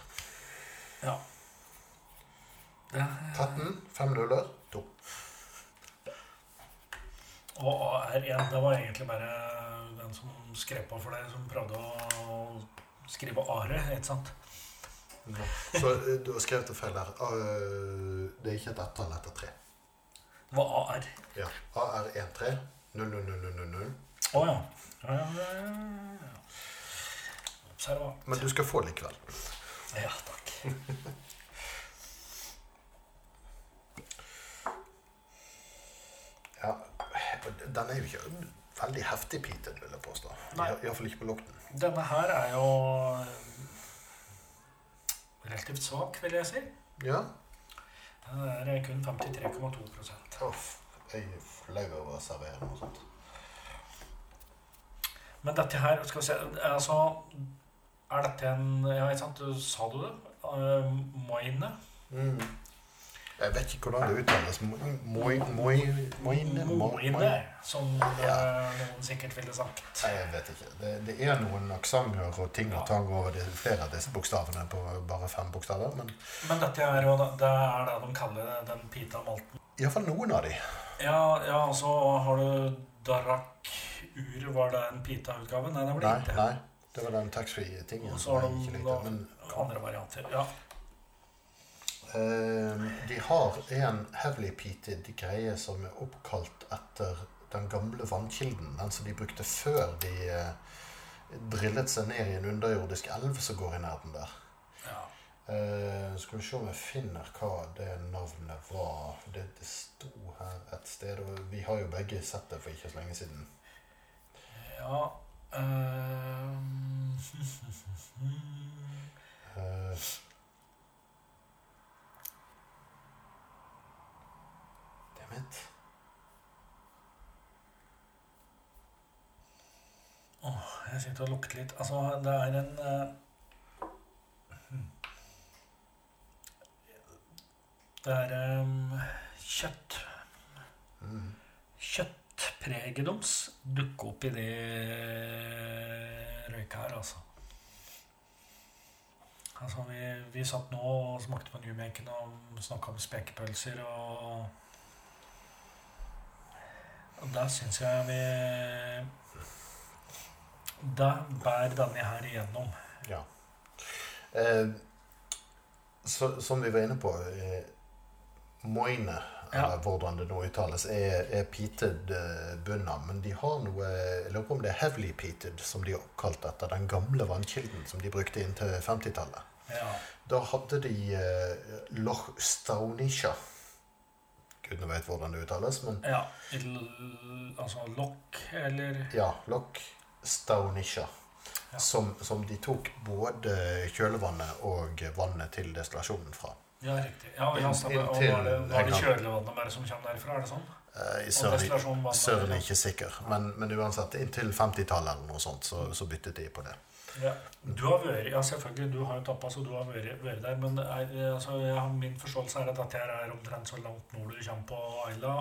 ja. 13, fem nuller, to. Og AR1, det var egentlig bare den som skrev på for deg, som prøvde å skrive are, ikke sant? Så eh, du har skrevet det feil her. Eh, Det er ikke et ettall etter tre. Det var AR. Ja. AR13 00000. Å ja. Ja, ja, ja, ja. Observant. Men du skal få likevel. Ja, takk. Ja, Den er jo ikke veldig heftig peated, vil jeg påstå. Iallfall ikke på lukten. Denne her er jo relativt svak, vil jeg si. Ja. Den er kun 53,2 Uff, jeg er flau over å servere noe sånt. Men dette her, skal vi se Altså, er dette en Ja, ikke sant, du sa du det? Uh, Maine. Mm. Jeg vet ikke hvordan det uttales. Moi- moi- moi- Moine? Moine, som Ja. eh, noen sikkert ville sagt. Nei, jeg vet ikke. Det, det er noen aksenter og ting og tang over det, flere av disse bokstavene på bare fem bokstaver. Men Men dette er jo det er det de kaller den pita malten. iallfall noen av de. Ja, ja, og så har du Darak Ur. Var det en pita-utgave? Nei, det var det Nei, ikke. nei. Det var den taxfree-tingen Og så har de andre varianter. Ja. De har en heavily peated greie som er oppkalt etter den gamle vannkilden. Den som de brukte før de eh, drillet seg ned i en underjordisk elv som går i nærheten der. ja. Eh, skal vi se om jeg finner hva det navnet var. Det, det sto her et sted, og vi har jo begge sett det for ikke så lenge siden. ja ehm, Eh, Damn. Åh, jeg sitter og lukter litt. Altså, det er en hmm. Det er um, kjøtt. Mm. Kjøttpreget deres dukker opp i det røyka her, altså. Altså, vi, vi satt nå og smakte på New Newmaken og snakka om spekepølser og Og der syns jeg vi Der bærer denne her igjennom. Ja. Eh, så, som vi var inne på eh, Moine, Ja. eller hvordan det nå uttales, er, er peated eh, bunna. Men de har noe Jeg lurer på om det er heavily peated, som de har oppkalt etter den gamle vannkilden som de brukte inntil 50-tallet. Ja. Da hadde de eh, Loch Staunisha. Gudene vet hvordan det uttales, men ja. Altså lokk eller ja, Loch Staunisha. Ja. Som, som de tok både kjølevannet og vannet til destillasjonen fra. Ja, riktig. Ja, ja, stemmer. Og var det, er det kjølevannet bare som kommer derfra, er det sånn? I Søren, Søren er ikke sikker, men, men uansett, inntil 50-tallet eller noe sånt, så, så byttet de på det. Ja. Du har vært, ja selvfølgelig, du har jo tappa, så du har vært, vært der. Men er, altså, jeg har, min forståelse er at dette er omtrent så langt nord du kommer på Aila.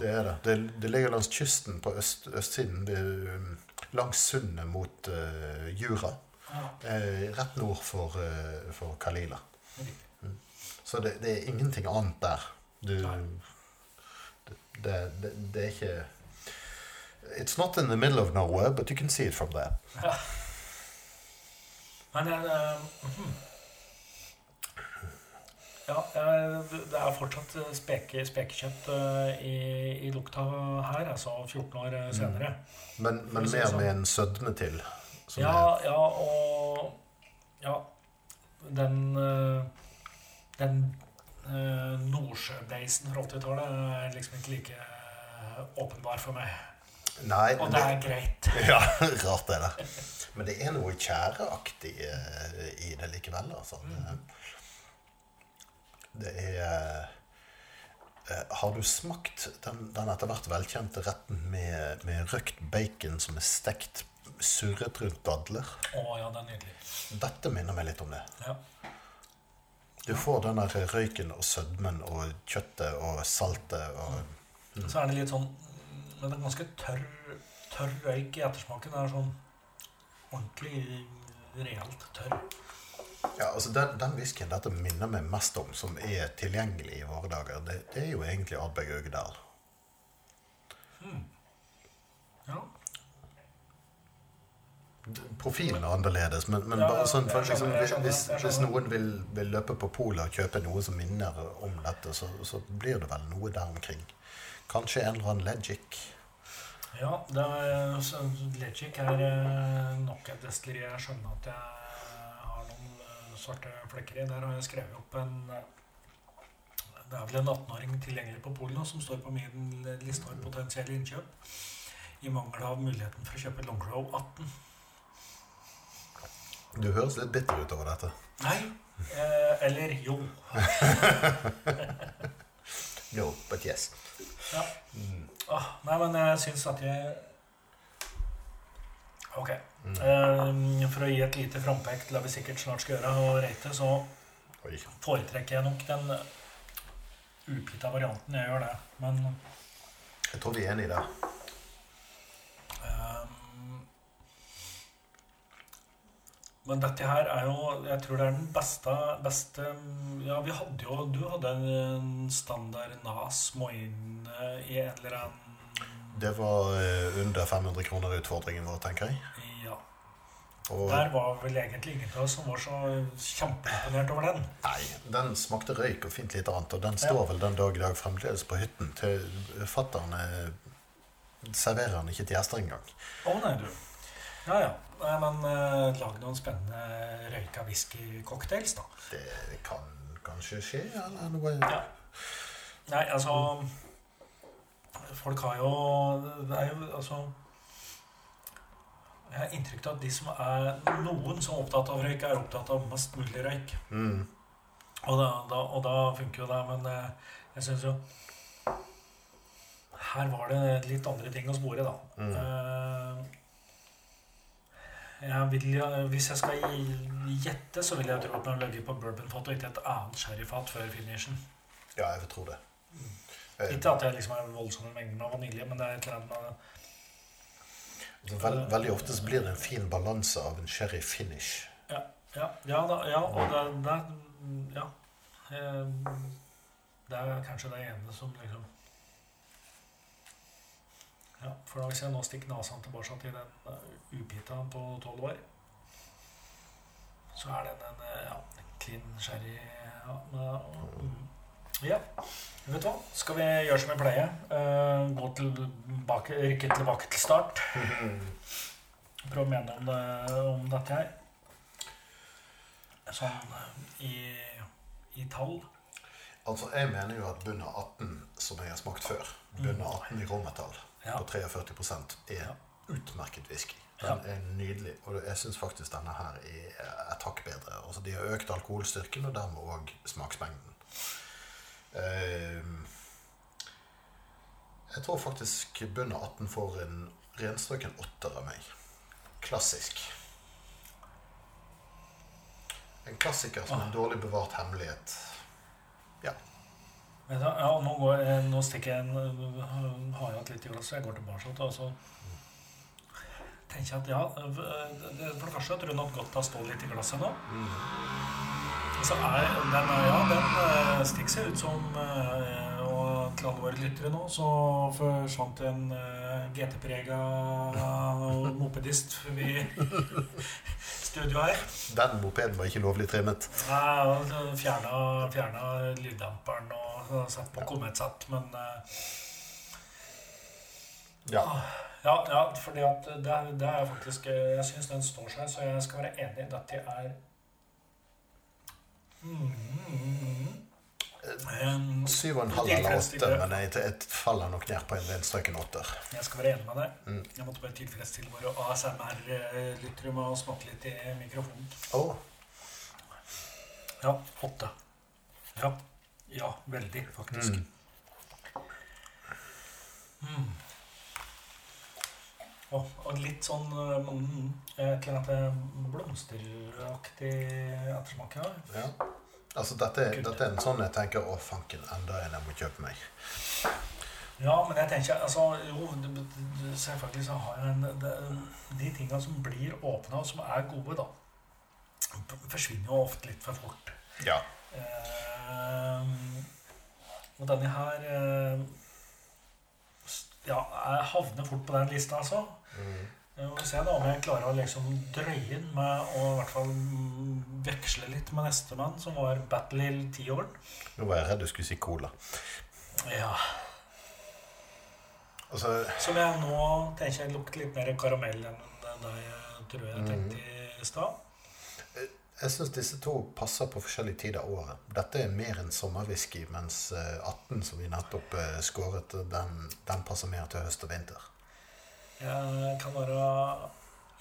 Det er det. Det, det ligger langs kysten på øst, østsiden, um, langs sundet mot uh, Jura. ja, Eh, rett nord for, uh, for Kalila. Mm. Så det, det er ingenting annet der. Du, det, det, er ikke It's not in the middle of nowhere, but you can see it from there. Men jeg eh, mhm. Ja, eh, det er fortsatt eh, speke, spekekjøtt eh, i, i lukta her, altså 14 år senere. senere. Men, men det mer sånn. med en sødme til. Ja, er- ja, og Ja, den Den Nordsjøbeisen fra 80-tallet er liksom ikke like åpenbar for meg. Nei, Og det er greit. Ja, rart er det. Men det er noe tjæreaktig eh, i det likevel. Altså. Mm. Det er eh, Har du smakt den, den etter hvert velkjente retten med, med røkt bacon som er stekt surret rundt dadler? Å ja, det er nydelig. Dette minner meg litt om det. Ja. Du får den der røyken og sødmen og kjøttet og saltet og Så er det litt sånn Men det er ganske tørr, tørr røyk i ettersmaken. Det er sånn ordentlig reelt tørr. Ja, altså Den, den whiskyen dette minner meg mest om, som er tilgjengelig i våre dager, det, det er jo egentlig Ardbeg Øgedal. Ja. Profilen er annerledes, men, men Ja, bare sånn for, liksom, hvis, hvis noen vil, vil løpe på polet og kjøpe noe som minner om dette, så, så blir det vel noe der omkring. Kanskje en eller annen Legic. Ja, det er, så Legic er eh, nok et destilleri jeg skjønner at jeg har noen eh, svarte flekker i. Der har jeg skrevet opp en eh, Det er vel en 18-åring tilgjengelig på Polen som står på min liste over potensielle innkjøp. I mangel av muligheten for å kjøpe Longrow 18. Du høres litt bitter ut over dette. Nei. Eh, eller jo. No, but yes. Ja. Mm. Ah, nei, men jeg syns at jeg Ok. Mm. Eh, for å gi et lite frampek til det vi sikkert snart skal gjøre, og rate, så Oi. foretrekker jeg nok den upita varianten. Jeg gjør det. Men Jeg tror vi er enig i det. ehm, Men dette her er jo Jeg tror det er den beste, beste Ja, vi hadde jo Du hadde en standard Nas Moine i en eller annen Det var eh, under 500 kroner utfordringen vår, tenker jeg. Ja. Og Der var vel egentlig ingen av oss som var så kjempeimponert over den. nei, den smakte røyk og fint lite annet. Og den Ja. vel den dag i dag fremdeles på hytten. Til Fattern serverer den ikke til gjester engang. Å nei, du. Ja ja. Nei, men uh, lag noen spennende røyka whisky-cocktails, da. Det kan kanskje skje, eller noe Ja. Nei, altså Folk har jo Det er jo altså Jeg har inntrykk av at de som er noen som er opptatt av røyk, er opptatt av mest mulig røyk. Mm. Og da, da, og da funker jo det, men eh, jeg syns jo Her var det litt andre ting å spore, da. Mm. Eh, jeg jo- hvis jeg skal gjette, så vil jeg tro at den har ligget på bourbonfat og ikke et annet sherryfat før finishen. Ja, jeg vil tro det. Mm. Ikke at det liksom er voldsomme mengder av vanilje, men det er et eller annet med altså, vel, veldig ofte så blir det en fin balanse av en sherry finish. Ja, ja, da, ja og det, det Ja. Eh, Det er kanskje det ene som liksom Ja, for da hvis jeg nå stikker nesa tilbake til den upita på tolv år, så er den en eh, ja, klin sherry ja, mm. ja. Vet du hva? Skal vi gjøre som vi pleier? Eh, gå tilbake, rykke tilbake til start. Prøve å mene om, det, om dette her. Sånn i, i tall. Altså, Jeg mener jo at bunn 18, som jeg har smakt før, bunn 18 i rommetall Ja. på 43 er Ja. utmerket whisky. Den er nydelig, og jeg syns faktisk denne her er et hakk bedre. Altså, De har økt alkoholstyrken og dermed òg smaksmengden. Ehm, jeg tror faktisk bunn av 18 får en renstrøken åtter av meg. Klassisk. En klassiker som en dårlig bevart hemmelighet. Ja. Ja, nå, går jeg, nå stikker jeg en Har jeg hatt litt i glasset, jeg går tilbake og så tenker jeg at ja For det første tror jeg nok godt har stått litt i glasset nå. Så er den, ja, den eh, stikker seg ut som eh, Og til alle våre lyttere nå, så forsvant en uh, GT-prega mopedist forbi studio her. Den mopeden var ikke lovlig trimmet. Nei, fjerna, fjerna lyddamperen og satt på kometsatt, men eh, Ja. Ja, ja fordi at det, det er faktisk eh, Jeg syns den står seg, så jeg skal være enig at det er mm, en, Syv og en halv eller åtte, men jeg, jeg faller nok ned på en renstrøken åtter. Jeg skal være enig med deg. Mm. Jeg måtte bare tilfredsstille våre ASMR-lyttere med å snakke litt i mikrofonen. Oh. Ja, åtte. Ja. Ja, veldig, faktisk. Mm. Mm. Og, og litt sånn eh, mm, et eller annet blomsteraktig ettersmak. Ja. Altså, dette, dette er en sånn jeg tenker Å, fanken, enda en jeg må kjøpe meg. ja, men jeg tenker altså, Jo, selvfølgelig så har jeg en det, De tinga som blir åpna, og som er gode, da, forsvinner jo ofte litt for fort. Ja. Eh, og denne her eh, Ja, jeg havner fort på den lista, altså. Mm. Vi får se da om jeg klarer å liksom drøye inn med å i hvert fall mm, veksle litt med nestemann, som var Battle Hill tiåren. Nå var jeg redd du skulle si cola. Ja. Altså, Som jeg nå tenker lukter litt mer karamell enn det jeg tror jeg tenkte i stad. Jeg syns disse to passer på forskjellige tider av året. Dette er mer en sommerwhisky, mens eh, 18, som vi nettopp eh, skåret, den, den passer mer til høst og vinter. Jeg kan være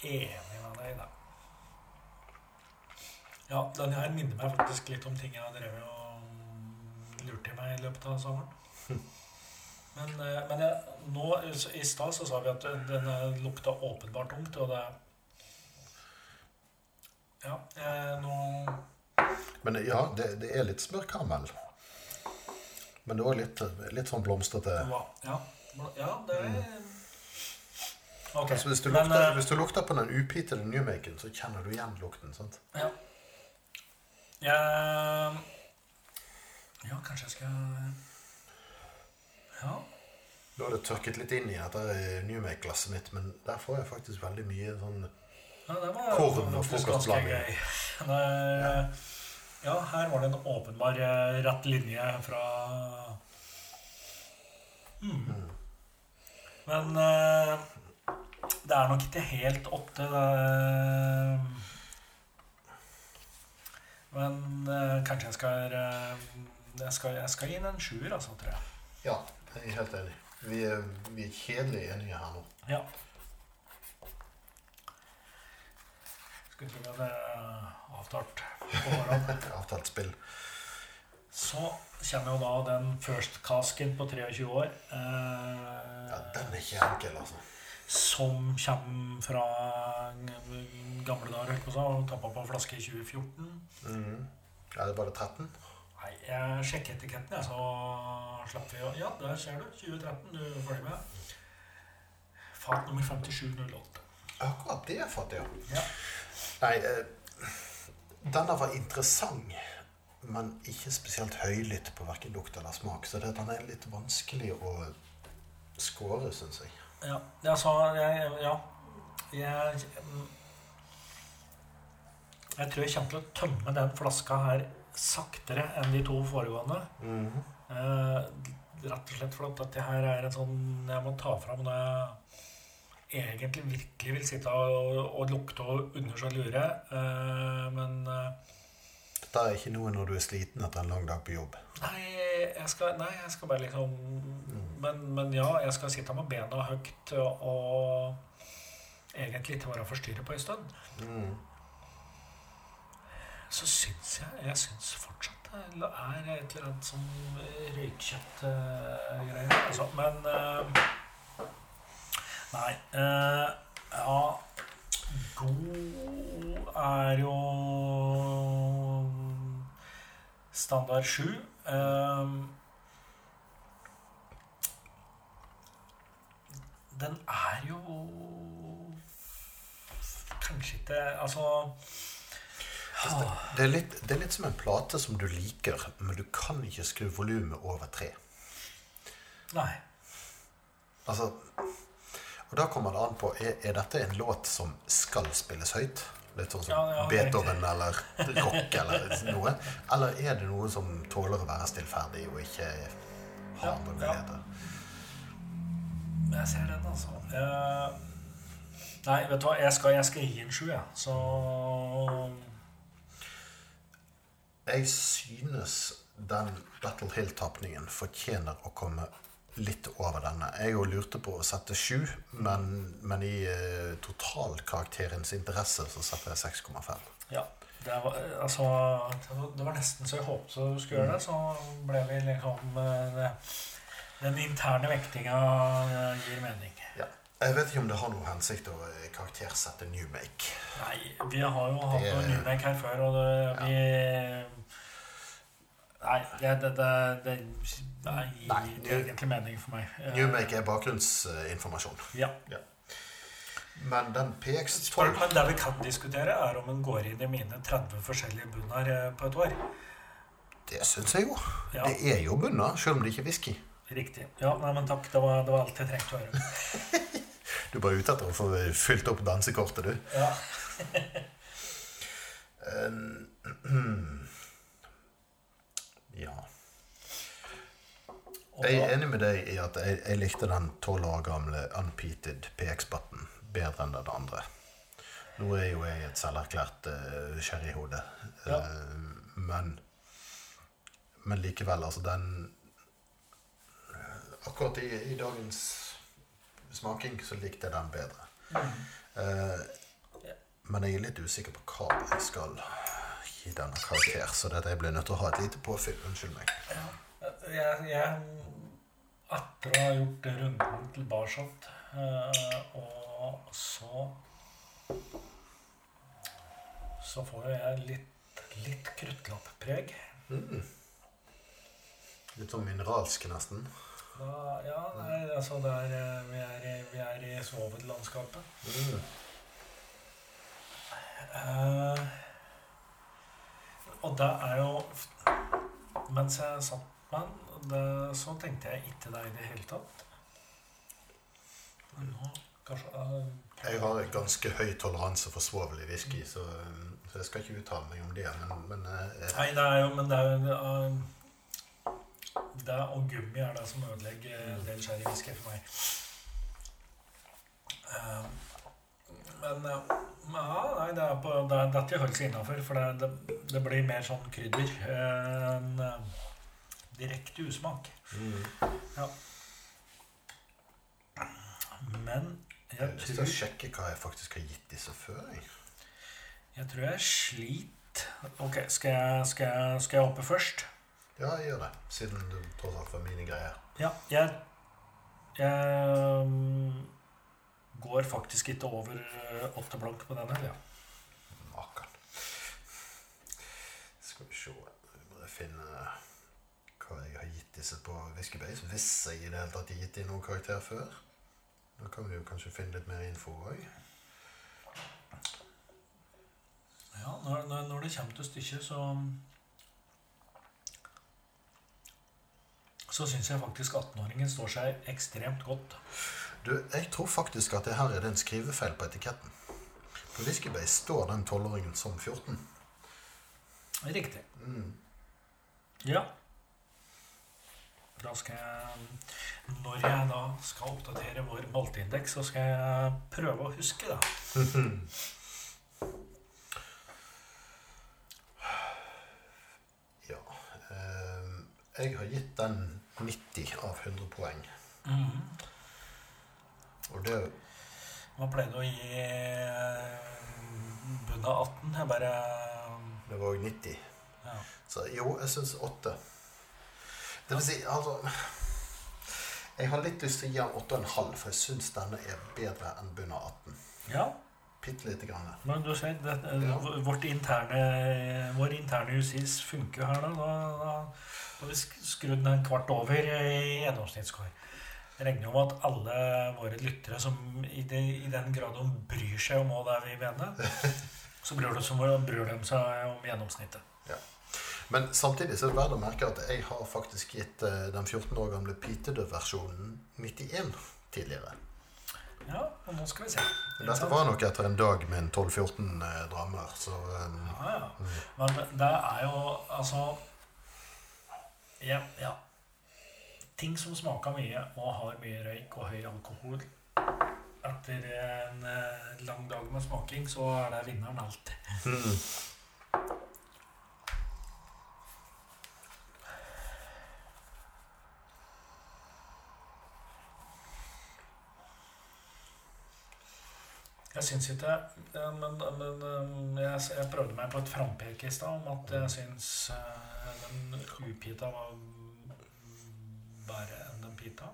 enig med deg, da. Ja, den her minner meg faktisk litt om ting jeg har drevet og lurt i meg i løpet av sommeren. Men, eh, men jeg, nå, i stad så sa vi at den eh, lukta åpenbart tungt, og det Ja, eh, nå Men ja, det, det er litt smørkaramell. Men det er òg litt, litt sånn blomstrete. Ja, ja det Ok. Altså, hvis, du men, lukter, eh, hvis du lukter på den upitede Newmaken, så kjenner du igjen lukten. sant? Ja. ja. Ja, kanskje jeg skal Ja. Nå har det tørket litt inn i dette Newmake-glasset mitt, men der får jeg faktisk veldig mye sånn ja det var Korn og frokostblanding. gøy. Ja, her var det en åpenbar eh, rett linje fra mm. Men uh, det er nok ikke helt åtte. Det, men uh, kanskje jeg skal, uh, jeg skal Jeg skal den en sjuer, altså, tror jeg. Ja, jeg er helt enig. Vi er, vi er kjedelig enige her nå. Ja. Skulle vi hadde avtalt. Avtalt spill. Så kommer jo da den first casken på 23 år. Eh, Ja, den er ikke enkel, altså. som kommer fra gamle dager, holdt på å si, og tappa på flaske i 2014. Mm. Er det er bare 13. Nei, jeg sjekker etiketten, jeg, så slapp vi å Ja, der ser du. 2013. Du er ferdig med. Fat nummer 5708. Akkurat det fatter ja. Ja. Nei, eh, denne var interessant, men ikke spesielt høylytt på hverken lukt eller smak. Så det, den er litt vanskelig å skåre, syns jeg. Ja, sa jeg, Ja. Jeg Jeg tror jeg kommer til å tømme den flaska her saktere enn de to foregående. Mhm. Eh, rett og slett fordi dette her er en sånn jeg må ta fram når jeg egentlig virkelig vil sitte og, og lukte og underså lure. Uh, men uh, Dette er ikke noe når du er sliten etter en lang dag på jobb. nei jeg, skal, nei, jeg skal bare liksom men, men ja, jeg skal sitte med bena høyt og, egentlig ikke være forstyrret på en stund. Mm. Så syns jeg Jeg syns fortsatt det er et eller annet som røykjøtt-greier. altså, men eh, Nei. Uh, ja God er jo standard sju. Eh, den er jo kanskje ikke Altså Det, det, er litt, det er litt som en plate som du liker, men du kan ikke skru volumet over tre. Nei. Altså, og da kommer det an på er, er dette en låt som skal spilles høyt? Litt sånn som Ja, ja, Beethoven eller rock eller noe? Eller er det noe som tåler å være stillferdig og ikke ha Ja, andre muligheter? Jeg ser den, altså. Eh, nei, vet du hva, jeg skal, jeg skal gi en sju, jeg. Så Jeg synes den Battle Hill-tapningen fortjener å komme litt over denne. Jeg jo lurte på å sette sju, men, men i uh, totalkarakterens interesse så setter jeg 6,5. ja. Det var, eh, altså, det var- nesten så jeg håpet du skulle gjøre det. Så ble vi liksom eh, det, Den interne vektinga gir mening. Ja. Jeg vet ikke om det har noe hensikt å karaktersette Newmake. Nei, vi har jo hatt Det- noe Newmake her før, og det, vi Nei, det, det, det, det, det gir egentlig mening for meg. Newmake er bakgrunnsinformasjon. Ja. Men den Spør, PX12 men det vi kan diskutere, er om en går inn i mine 30 forskjellige bunner eh, på et år. Det syns jeg jo. Ja, Det er jo bunner, selv om det ikke er whisky. riktig. Ja, nei, men takk. Det var, det var alt jeg trengte å høre. Du er bare ute etter å få fylt opp dansekortet, du. Ja. Ja. Jeg er enig med deg i at jeg, jeg likte den tolv år gamle unpeated PX-button bedre enn den andre. Nå er jo jeg et selverklært uh, sherryhode, Ja. uh, men Men likevel, altså den Akkurat i, i dagens smaking så likte jeg den bedre. Eh, men jeg er litt usikker på hva jeg skal gi denne karakter, så jeg blir nødt til å ha et lite påfyll. Unnskyld meg. Jeg, jeg Etter å ha gjort runden tilbake, eh, og så Så får jeg litt, litt kruttlapppreg. Mm. Litt sånn mineralsk, nesten. Da, ja, nei, altså det er, eh, vi, er, i- vi er i svovellandskapet. Mm. Uh, og det er jo Mens jeg satt med den, det, så tenkte jeg ikke det i det hele tatt. Men nå kanskje uh, Jeg har ganske høy toleranse for svovel i whisky, så, um, så jeg skal ikke uttale meg om det. Men, men uh, Nei, det er jo Men det er jo eh, Det og gummi er det som ødelegger en del sherrywhisky for meg. Eh, men eh, ja, nei, det er på, det er, dette holder seg innafor, for det, det, det blir mer sånn krydder eh, enn eh, direkte usmak. mm. Men Jeg tror jeg til å sjekke hva jeg faktisk har gitt disse før. Jeg. jeg tror jeg sliter Ok, skal jeg, skal, jeg, skal jeg hoppe først? Ja, jeg gjør det. Siden du tross alt var mine greier. Ja, jeg, jeg mm, går faktisk ikke over eh, åtte blank på denne. ja. Makan. Skal vi se vi må finne hva jeg har gitt disse på Whiskybase, Hvis jeg i det hele tatt har gitt dem noen karakter før. Da kan vi jo kanskje finne litt mer info òg. Ja, når, når, når det kommer til stykket, så Så syns jeg faktisk 18-åringen står seg ekstremt godt. Du, jeg tror faktisk at det her er det en skrivefeil på etiketten. På Whiskybase står den 12-åringen som 14. Riktig. Mm. Ja. Da skal jeg Når jeg da skal oppdatere vår malteindeks, så skal jeg prøve å huske det. Ja. eh, jeg har gitt den 90 av 100 poeng. Mhm. Og det Man pleide å gi bunnen av 18. Jeg bare Det var jo 90. ja. Så jo, jeg syns 8. Det vil si, altså Jeg har litt lyst til å gi den 8,5, for jeg syns denne er bedre enn bunn av 18. ja. Bitte lite grann. Men du ser, det, Ja. vårt interne, vår interne justis funker her, da. Da, da vi sk- skrudd den en kvart over i gjennomsnittskår. Jeg regner jo med at alle våre lyttere som i, de, i den grad de bryr seg om hva det er vi mener, så bryr de, bryr de seg om gjennomsnittet. Men samtidig så er det verdt å merke at jeg har faktisk gitt eh, den 14 år gamle Pitedø-versjonen 91 tidligere. Ja, og nå skal vi se. Dette var nok etter en dag med en 12-14 eh, drammer, så um, Ja, ja. Men det er jo altså Ja, ja. Ting som smaker mye og har mye røyk og høy alkohol Etter en eh, lang dag med smaking, så er det vinneren alltid. hmm. Syns ikke Men, men eh, jeg, jeg prøvde meg på et frampek i stad om at jeg syns eh, den upita var bedre enn den pita.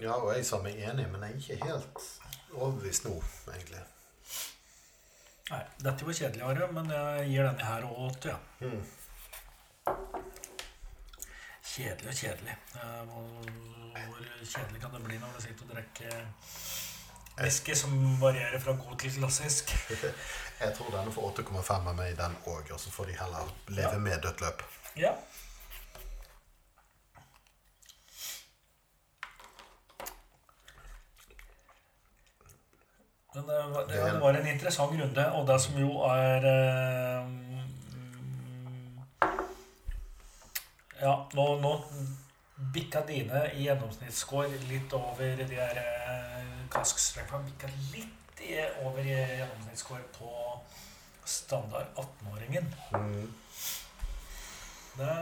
Ja, og jeg sa meg enig, men jeg er ikke helt overbevist nå, egentlig. Nei, dette var kjedelig, Are, men jeg gir denne her òg åtte, ja. Mm. Kjedelig og kjedelig. Eh, hvor kjedelig kan det bli når du sitter og drikker whisky som varierer fra god til klassisk? Jeg tror denne får 8,5 av meg, den òg, og så får de heller leve Ja. med dødt løp. Ja. Men det var, det, det var en interessant runde, og det som jo er eh, Ja, nå, nå bikka dine i gjennomsnittsscore litt over de der eh, han Bikka litt i, over i gjennomsnittsscore på standard 18-åringen. Mm. Det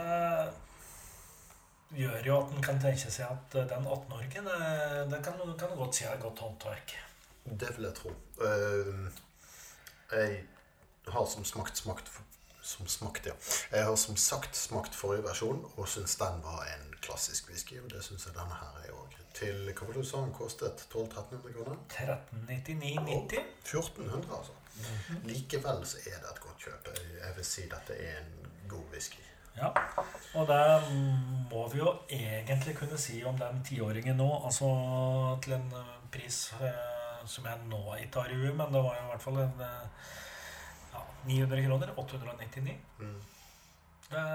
gjør jo at en kan tenke seg at eh, den 18-åringen eh, det kan kan godt si er godt håndverk. Det vil jeg tro. Eh, jeg har som smakt smakt som smakt, ja. Jeg har som sagt smakt forrige versjon og syns den var en klassisk whisky. Og det syns jeg denne her er òg. Til hva var det du sa den kostet? 1200-1300 kroner? 1399,90. 1400, altså. Likevel så er det et godt kjøp. Jeg- vil si dette er en god whisky. Ja, og det må vi jo egentlig kunne si om den tiåringen nå. Altså til en eh, pris eh, som jeg nå ikke har i huet, men det var jo i hvert fall en eh, ja, 900 kroner. 899. Mm. Det,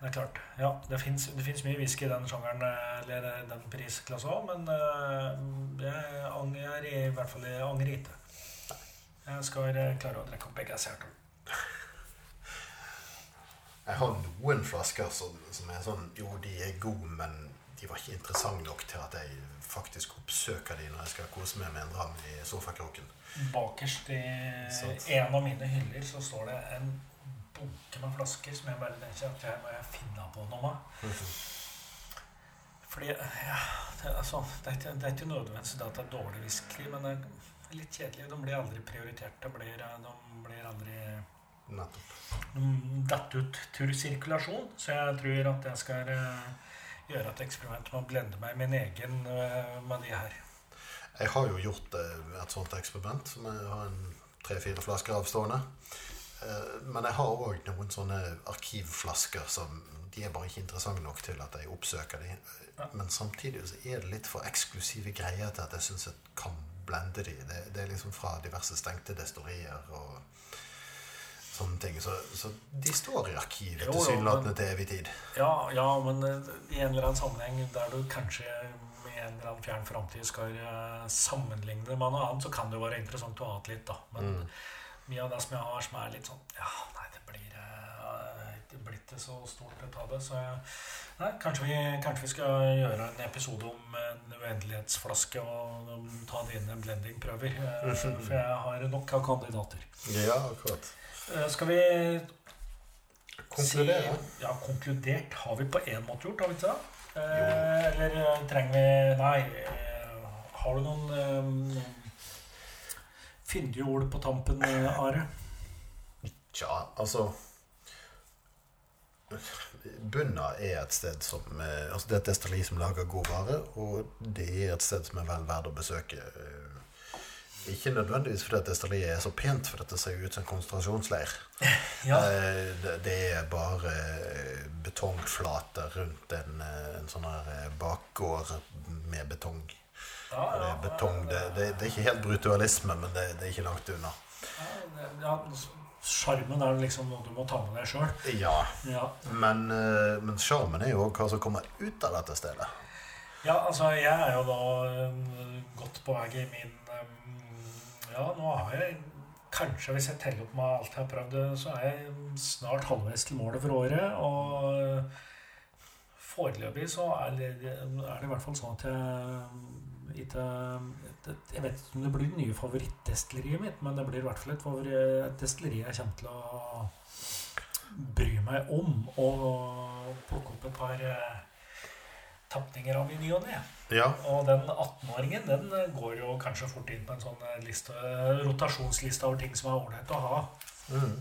det er klart. Ja, det fins mye whisky i den sjangeren, eh, eller den prisklassen òg, men eh, jeg angrer i hvert fall jeg angrer ikke. Jeg skal eh, klare å drikke opp begge to. Jeg har noen flasker som, som er sånn Jo, de er gode, men de var ikke interessante nok til at jeg faktisk oppsøker de når jeg skal kose meg med en dram i sofakroken. Bakerst i en av mine hyller så står det en bunke med flasker som jeg bare tenker at jeg må jeg finne på noe med. Fordi ja, det, altså, det, er ikke, det er ikke nødvendigvis det at det er dårlig whisky, men det er litt kjedelig. De blir aldri prioritert. De blir, de blir aldri Nettopp. de detter ut tursirkulasjon. Så jeg tror at jeg skal eh, gjøre et eksperiment med å blende meg min egen eh, med de her. Jeg har jo gjort eh, et sånt eksperiment som jeg har en tre-fire flasker av stående. Eh, Men jeg har òg noen sånne arkivflasker som de er bare ikke interessante nok til at jeg oppsøker de. Men samtidig så er det litt for eksklusive greier til at jeg syns jeg kan blende de. Det, det er liksom fra diverse stengte destorier og sånne ting. Så, så de står i arkivet tilsynelatende til evig tid. Ja, ja, men eh, i en eller annen sammenheng der du kanskje i en eller annen fjern framtid skal eh, sammenligne det med noe annet, så kan det jo være interessant å ha litt, da. Men Mm. Mye av det som jeg har som er litt sånn Ja, nei, det blir eh, ikke blitt det så stort å ta det, så Nei, kanskje vi, kanskje vi skal gjøre en episode om en uendelighetsflaske og um, ta en blendingprøver. eh, For jeg har nok av kandidater. Ja, akkurat. Eh, Skal vi Konkludere. Si, ja, konkludert har vi på én måte gjort, har vi ikke det? Eh, eller eh, trenger vi Nei. Eh, har du noen eh, noen fyndige ord på tampen, Are? Tja, altså Bunna er et sted som eh, Altså det er et destilleri som lager god vare, og det er et sted som er vel verdt å besøke. Eh, Ikke nødvendigvis fordi destilleriet er så pent, for dette ser jo ut som en konsentrasjonsleir. Ja. Eh, det, er bare betongflater rundt en, en sånn her bakgård med betong. Ja, Og det er betong. Det, det, det er ikke helt brutalisme, men det, det er ikke langt unna. ja, Sjarmen er liksom noe du må ta med deg sjøl. Ja, Ja. Men eh, men sjarmen er jo hva som kommer ut av dette stedet. ja, altså, jeg er jo da eh, godt på vei i min eh, Ja, nå har jeg Kanskje hvis jeg teller opp med alt jeg har prøvd, så er jeg snart halvveis til målet for året. Og foreløpig så er det, er det i hvert fall sånn at jeg ikke Jeg vet ikke om det blir det nye favorittdestilleriet mitt, men det blir i hvert fall et, et destilleri jeg kommer til å bry meg om. Og plukke opp et par eh, tapninger av i ny og ne. Ja. Og den 18-åringen den går jo kanskje fort inn på en sånn eh, liste, rotasjonsliste over ting som er ålreit å ha. Mm.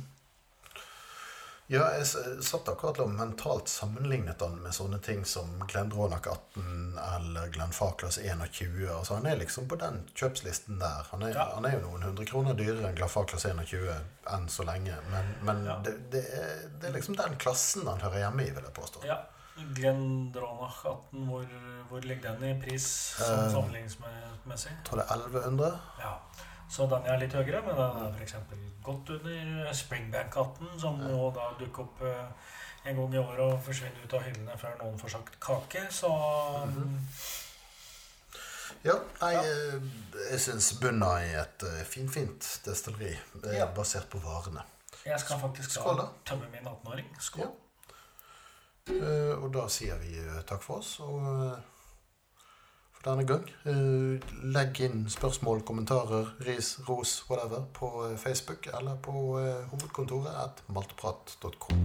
Ja, jeg satt akkurat og mentalt sammenlignet han med sånne ting som Glenn Dronach 18 eller Glenn Faklas 21. Altså, han er liksom på den kjøpslisten der. Han er, Ja. han er jo noen hundre kroner dyrere enn Glenn Faklas 21 enn så lenge. Men, men Ja. det, det, er, det er liksom den klassen han hører hjemme i, vil jeg påstå. Ja. Glenn Dronach 18, hvor, hvor ligger den i pris sånn Eh. sammenligningsmessig? Jeg tror det er 1100. Ja. Så den er litt høyere, men den er f.eks. godt under Springbank 18, som Ja. jo da dukker opp eh, en gang i året og forsvinner ut av hyllene før noen får sagt kake. Så. Ja, nei, Ja. eh, jeg syns Bunna er et finfint destilleri, Ja. basert på varene. jeg skal faktisk Skål, da tømme min 18-åring. Skål. Ja. Og da sier vi takk for oss. Og denne gang. Eh, legg inn spørsmål, kommentarer, ris, ros, whatever, på eh, Facebook eller på eh, hovedkontoret at maltprat.com.